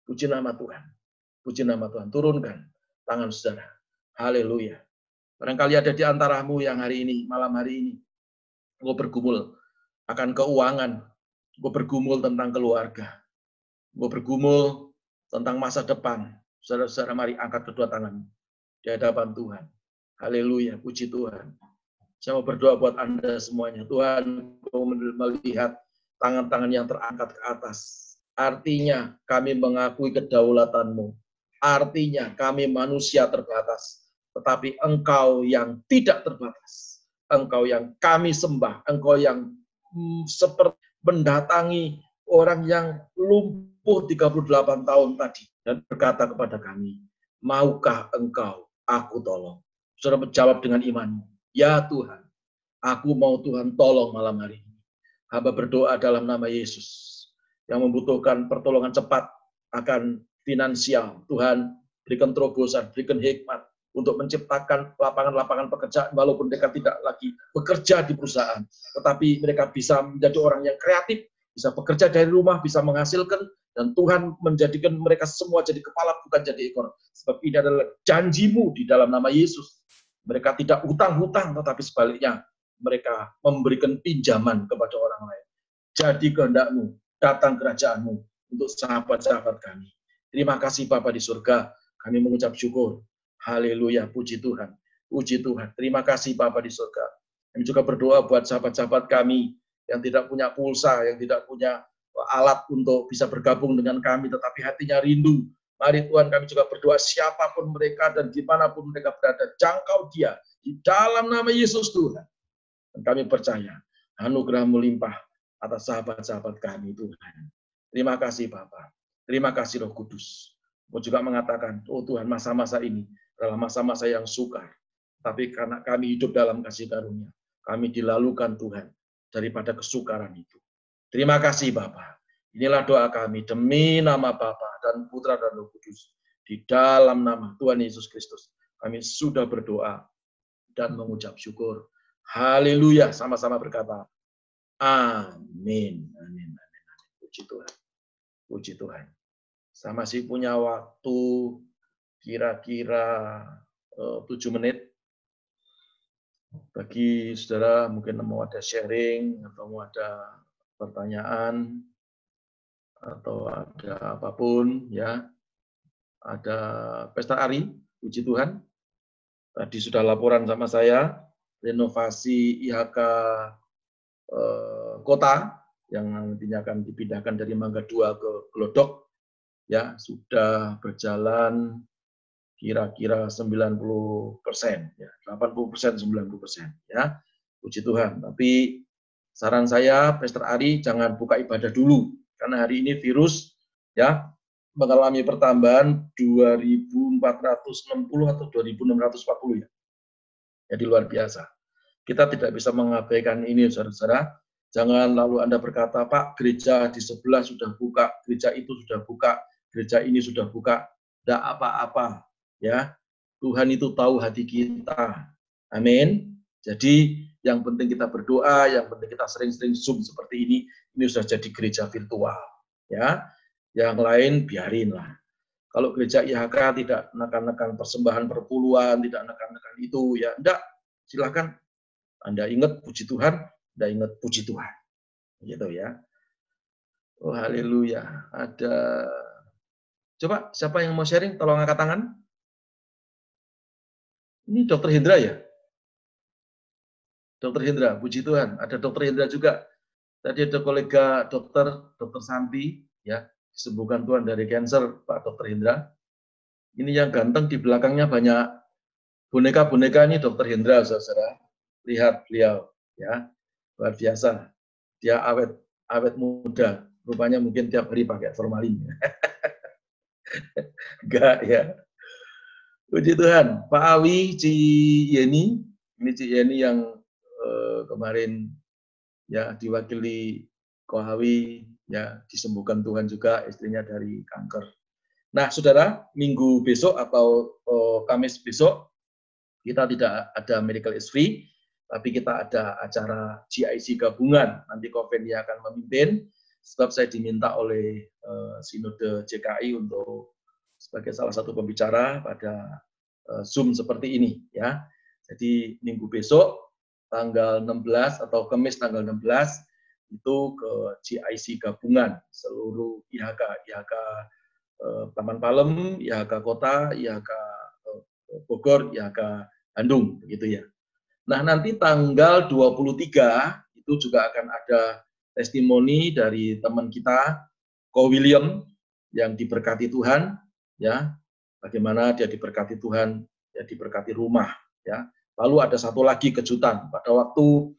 Speaker 1: Puji nama Tuhan. Puji nama Tuhan. Turunkan tangan saudara. Haleluya. Barangkali ada di antaramu yang hari ini, malam hari ini, gue bergumul akan keuangan, gue bergumul tentang keluarga, Gue bergumul tentang masa depan. Saudara-saudara, mari angkat kedua tangan di hadapan Tuhan. Haleluya, puji Tuhan. Saya mau berdoa buat Anda semuanya. Tuhan, kau melihat tangan-tangan yang terangkat ke atas. Artinya kami mengakui kedaulatanmu. Artinya kami manusia terbatas. Tetapi engkau yang tidak terbatas. Engkau yang kami sembah. Engkau yang hmm, seperti mendatangi orang yang lumpuh 38 tahun tadi dan berkata kepada kami, maukah engkau aku tolong? Saudara menjawab dengan imanmu, ya Tuhan, aku mau Tuhan tolong malam hari ini. Hamba berdoa dalam nama Yesus yang membutuhkan pertolongan cepat akan finansial. Tuhan berikan terobosan, berikan hikmat untuk menciptakan lapangan-lapangan pekerjaan walaupun mereka tidak lagi bekerja di perusahaan, tetapi mereka bisa menjadi orang yang kreatif bisa bekerja dari rumah, bisa menghasilkan, dan Tuhan menjadikan mereka semua jadi kepala, bukan jadi ekor. Sebab ini adalah janjimu di dalam nama Yesus. Mereka tidak utang-hutang, tetapi sebaliknya mereka memberikan pinjaman kepada orang lain. Jadi kehendakmu, datang kerajaanmu untuk sahabat-sahabat kami. Terima kasih Bapak di surga, kami mengucap syukur. Haleluya, puji Tuhan. Puji Tuhan. Terima kasih Bapak di surga. Kami juga berdoa buat sahabat-sahabat kami yang tidak punya pulsa, yang tidak punya alat untuk bisa bergabung dengan kami, tetapi hatinya rindu. Mari Tuhan kami juga berdoa siapa pun mereka dan di mana pun mereka berada, jangkau dia di dalam nama Yesus Tuhan. Dan kami percaya anugerah melimpah atas sahabat-sahabat kami Tuhan. Terima kasih Bapak. Terima kasih Roh Kudus. Mau juga mengatakan, oh Tuhan masa-masa ini adalah masa-masa yang sukar. Tapi karena kami hidup dalam kasih karunia, kami dilalukan Tuhan daripada kesukaran itu. Terima kasih Bapak. Inilah doa kami demi nama Bapa dan Putra dan Roh Kudus. Di dalam nama Tuhan Yesus Kristus. Kami sudah berdoa dan mengucap syukur. Haleluya. Sama-sama berkata, Amin. Amin. Amin. Puji Tuhan. Puji Tuhan. Saya masih punya waktu kira-kira eh, tujuh menit bagi saudara mungkin mau ada sharing atau mau ada pertanyaan atau ada apa pun ya. Ada pesta ari puji Tuhan. Tadi sudah laporan sama saya renovasi IHK eh, kota yang nantinya akan dipindahkan dari Mangga 2 ke Glodok ya sudah berjalan kira-kira 90 persen, ya 80 persen, 90 persen, ya. Puji Tuhan. Tapi saran saya, Pastor Ari jangan buka ibadah dulu, karena hari ini virus ya mengalami pertambahan 2.460 atau 2.640 ya, jadi luar biasa. Kita tidak bisa mengabaikan ini, saudara-saudara. Jangan lalu Anda berkata, Pak, gereja di sebelah sudah buka, gereja itu sudah buka, gereja ini sudah buka, tidak apa-apa ya. Tuhan itu tahu hati kita. Amin. Jadi yang penting kita berdoa yang penting kita sering-sering zoom seperti ini ini sudah jadi gereja virtual ya. Yang lain biarin lah kalau gereja IHK tidak nekan-nekan persembahan perpuluhan tidak nekan-nekan itu ya enggak. Silakan. Anda ingat puji Tuhan Anda ingat puji Tuhan. Gitu ya. Oh haleluya. Ada coba siapa yang mau sharing? Tolong angkat tangan. Ini dokter Hendra ya? Dokter Hendra, puji Tuhan. Ada dokter Hendra juga. Tadi ada kolega dokter, dokter Santi, ya, disembuhkan Tuhan dari cancer, Pak Dokter Hendra. Ini yang ganteng di belakangnya banyak boneka-boneka ini dokter Hendra, saudara. Lihat beliau, ya, luar biasa. Dia awet, awet muda. Rupanya mungkin tiap hari pakai formalin. *laughs* Enggak ya. Puji Tuhan, Pak Awi, Ci Yeni, ini Ci Yeni yang eh, kemarin ya diwakili Kohawi, ya disembuhkan Tuhan juga istrinya dari kanker. Nah, saudara, minggu besok atau oh, Kamis besok kita tidak ada Medical is Free, tapi kita ada acara GIC gabungan. Nanti Koven akan memimpin, sebab saya diminta oleh uh, Sinode JKI untuk sebagai salah satu pembicara pada uh, Zoom seperti ini ya. Jadi minggu besok tanggal 16 atau Kamis tanggal 16 itu ke GIC gabungan seluruh IHK IHK uh, Taman Palem, IHK Kota, IHK eh, Bogor, IHK Bandung begitu ya. Nah, nanti tanggal 23 itu juga akan ada testimoni dari teman kita Ko William yang diberkati Tuhan ya bagaimana dia diberkati Tuhan, ya diberkati rumah, ya. Lalu ada satu lagi kejutan pada waktu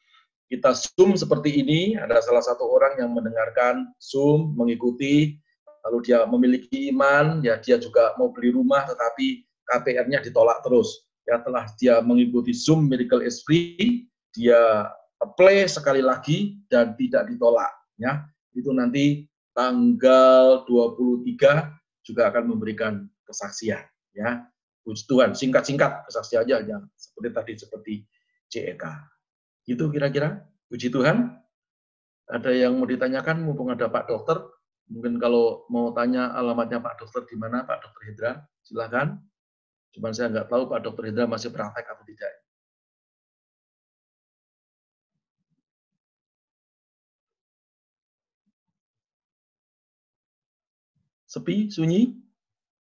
Speaker 1: kita Zoom seperti ini, ada salah satu orang yang mendengarkan Zoom, mengikuti, lalu dia memiliki iman, ya dia juga mau beli rumah, tetapi KPR-nya ditolak terus. Ya telah dia mengikuti Zoom Miracle Free, dia apply sekali lagi dan tidak ditolak. Ya, itu nanti tanggal 23 juga akan memberikan kesaksian ya puji Tuhan singkat-singkat kesaksian aja ya seperti tadi seperti CEK itu kira-kira puji Tuhan Ada yang mau ditanyakan mumpung ada Pak Dokter. Mungkin kalau mau tanya alamatnya Pak Dokter di mana Pak Dokter Hendra, silakan. Cuman saya nggak tahu Pak Dokter Hendra masih praktek atau tidak. Sepi, sunyi,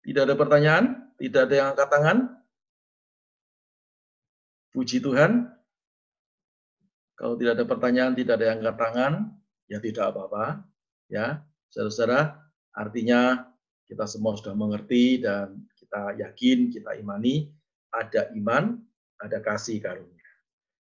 Speaker 1: tidak ada pertanyaan, tidak ada yang angkat tangan. Puji Tuhan. Kalau tidak ada pertanyaan, tidak ada yang angkat tangan, ya tidak apa-apa. Ya, saudara-saudara, artinya kita semua sudah mengerti dan kita yakin, kita imani ada iman, ada kasih karunia.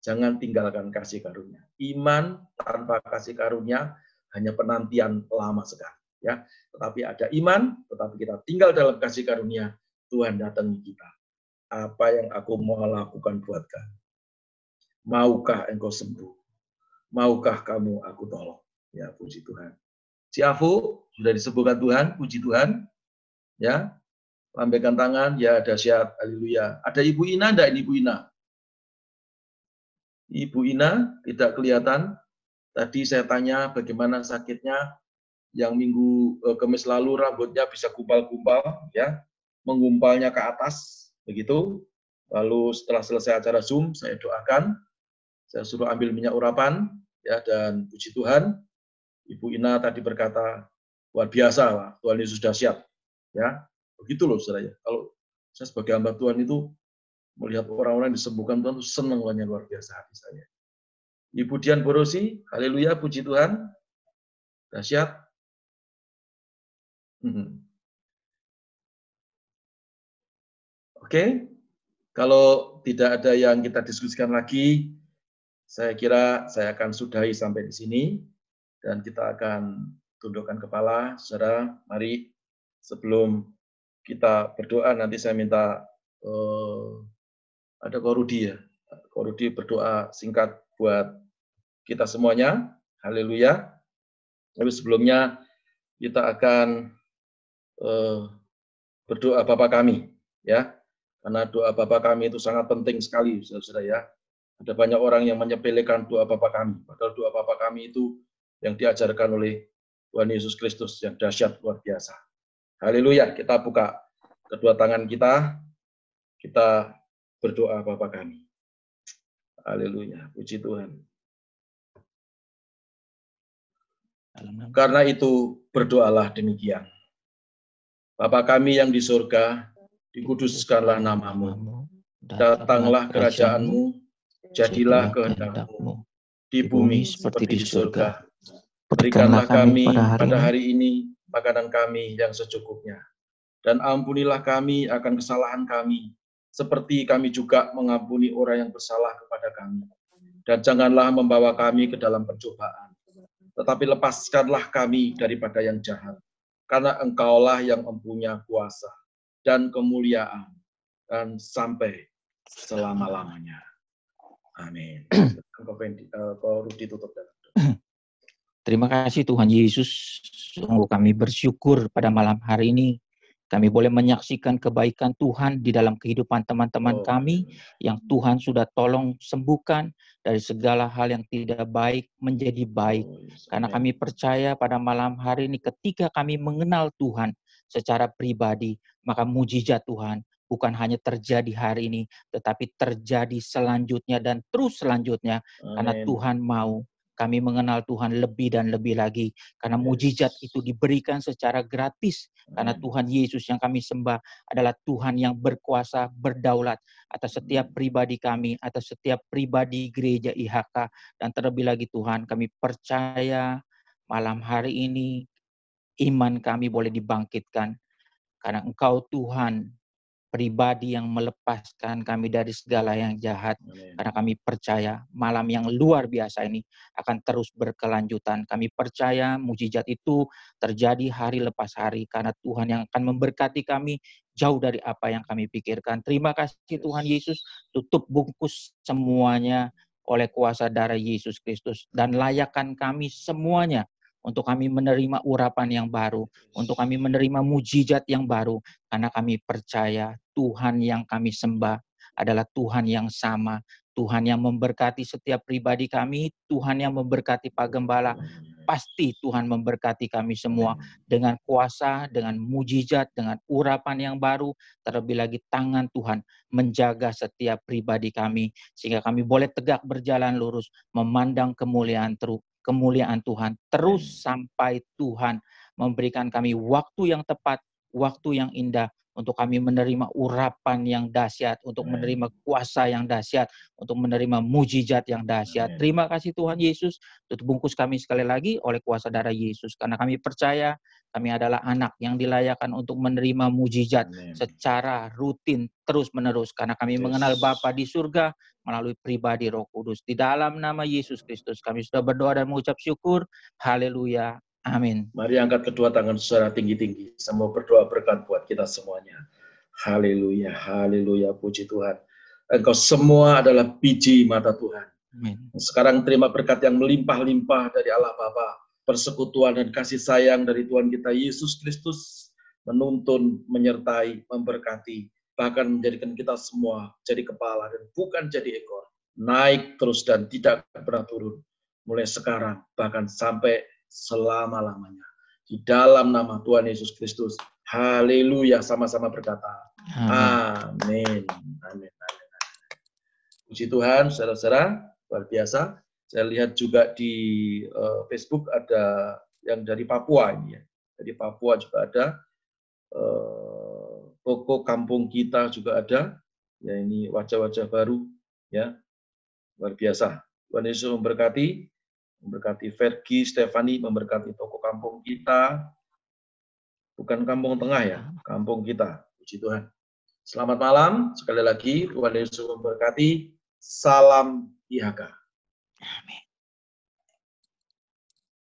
Speaker 1: Jangan tinggalkan kasih karunia. Iman tanpa kasih karunia hanya penantian lama sekali ya. Tetapi ada iman, tetapi kita tinggal dalam kasih karunia, Tuhan datangi kita. Apa yang aku mau lakukan buat kamu? Maukah engkau sembuh? Maukah kamu aku tolong? Ya, puji Tuhan. Si Afu sudah disembuhkan Tuhan, puji Tuhan. Ya, lambaikan tangan, ya dahsyat, haleluya. Ada Ibu Ina enggak ini Ibu Ina? Ibu Ina tidak kelihatan. Tadi saya tanya bagaimana sakitnya, yang minggu eh, kemis lalu rambutnya bisa gumpal-gumpal ya menggumpalnya ke atas begitu. Lalu setelah selesai acara zoom saya doakan. Saya suruh ambil minyak urapan ya dan puji Tuhan Ibu Ina tadi berkata luar biasa lah Tuhan Yesus dahsyat ya begitu loh saudara. Kalau saya sebagai hamba Tuhan itu melihat orang-orang disembuhkan Tuhan itu senang luar biasa hati saya. Ibu Dian Borosi haleluya puji Tuhan. Dahsyat Hmm. Oke, kalau tidak ada yang kita diskusikan lagi, saya kira saya akan sudahi sampai di sini dan kita akan tundukkan kepala. Saudara, mari sebelum kita berdoa nanti saya minta uh, ada korudi ya. Korudi berdoa singkat buat kita semuanya. Haleluya. Tapi sebelumnya kita akan uh, berdoa Bapa kami, ya. Karena doa Bapa kami itu sangat penting sekali, saudara ya. Ada banyak orang yang menyepelekan doa Bapa kami, padahal doa Bapa kami itu yang diajarkan oleh Tuhan Yesus Kristus yang dahsyat luar biasa. Haleluya, kita buka kedua tangan kita, kita berdoa Bapa kami. Haleluya, puji Tuhan. Karena itu berdoalah demikian. Bapa kami yang di surga, dikuduskanlah namamu. Datanglah kerajaanmu, jadilah kehendakmu di bumi seperti di surga. Berikanlah kami pada hari ini makanan kami yang secukupnya. Dan ampunilah kami akan kesalahan kami, seperti kami juga mengampuni orang yang bersalah kepada kami. Dan janganlah membawa kami ke dalam pencobaan, tetapi lepaskanlah kami daripada yang jahat karena engkaulah yang mempunyai kuasa dan kemuliaan dan sampai selama-lamanya. Amin. *clears throat* Ditutup
Speaker 7: Terima kasih Tuhan Yesus. Sungguh kami bersyukur pada malam hari ini kami boleh menyaksikan kebaikan Tuhan di dalam kehidupan teman-teman oh. kami yang Tuhan sudah tolong sembuhkan dari segala hal yang tidak baik menjadi baik. Oh, Karena kami percaya pada malam hari ini ketika kami mengenal Tuhan secara pribadi, maka mujizat Tuhan bukan hanya terjadi hari ini, tetapi terjadi selanjutnya dan terus selanjutnya. Amen. Karena Tuhan mau kami mengenal Tuhan lebih dan lebih lagi karena mujizat itu diberikan secara gratis karena Tuhan Yesus yang kami sembah adalah Tuhan yang berkuasa berdaulat atas setiap pribadi kami atas setiap pribadi gereja IHK dan terlebih lagi Tuhan kami percaya malam hari ini iman kami boleh dibangkitkan karena Engkau Tuhan pribadi yang melepaskan kami dari segala yang jahat. Amen. Karena kami percaya malam yang luar biasa ini akan terus berkelanjutan. Kami percaya mujizat itu terjadi hari lepas hari karena Tuhan yang akan memberkati kami jauh dari apa yang kami pikirkan. Terima kasih Tuhan Yesus, tutup bungkus semuanya oleh kuasa darah Yesus Kristus dan layakkan kami semuanya untuk kami menerima urapan yang baru, untuk kami menerima mujizat yang baru, karena kami percaya Tuhan yang kami sembah adalah Tuhan yang sama. Tuhan yang memberkati setiap pribadi kami, Tuhan yang memberkati Pak Gembala, pasti Tuhan memberkati kami semua dengan kuasa, dengan mujizat, dengan urapan yang baru, terlebih lagi tangan Tuhan menjaga setiap pribadi kami sehingga kami boleh tegak berjalan lurus, memandang kemuliaan kemuliaan Tuhan. Terus sampai Tuhan memberikan kami waktu yang tepat, waktu yang indah untuk kami menerima urapan yang dahsyat, untuk menerima kuasa yang dahsyat, untuk menerima mujizat yang dahsyat. Terima kasih Tuhan Yesus, tutup bungkus kami sekali lagi oleh kuasa darah Yesus. Karena kami percaya kami adalah anak yang dilayakkan untuk menerima mujizat Amen. secara rutin terus-menerus. Karena kami yes. mengenal Bapa di surga melalui pribadi roh kudus. Di dalam nama Yesus Kristus kami sudah berdoa dan mengucap syukur. Haleluya. Amin.
Speaker 1: Mari angkat kedua tangan secara tinggi-tinggi. Semua berdoa berkat buat kita semuanya. Haleluya, haleluya, puji Tuhan. Engkau semua adalah biji mata Tuhan. Amin. Sekarang terima berkat yang melimpah-limpah dari Allah Bapa, persekutuan dan kasih sayang dari Tuhan kita Yesus Kristus menuntun, menyertai, memberkati, bahkan menjadikan kita semua jadi kepala dan bukan jadi ekor. Naik terus dan tidak pernah turun. Mulai sekarang, bahkan sampai selama-lamanya. Di dalam nama Tuhan Yesus Kristus. Haleluya. Sama-sama berkata. Amin. Amin. Amin. Puji Tuhan, saudara-saudara. Luar biasa. Saya lihat juga di uh, Facebook ada yang dari Papua ini ya. Dari Papua juga ada. Uh, toko kampung kita juga ada. Ya ini wajah-wajah baru ya. Luar biasa. Tuhan Yesus memberkati memberkati Vergi, Stefani, memberkati toko kampung kita. Bukan kampung tengah ya, kampung kita. Puji Tuhan. Selamat malam, sekali lagi Tuhan Yesus memberkati. Salam IHK. Amin.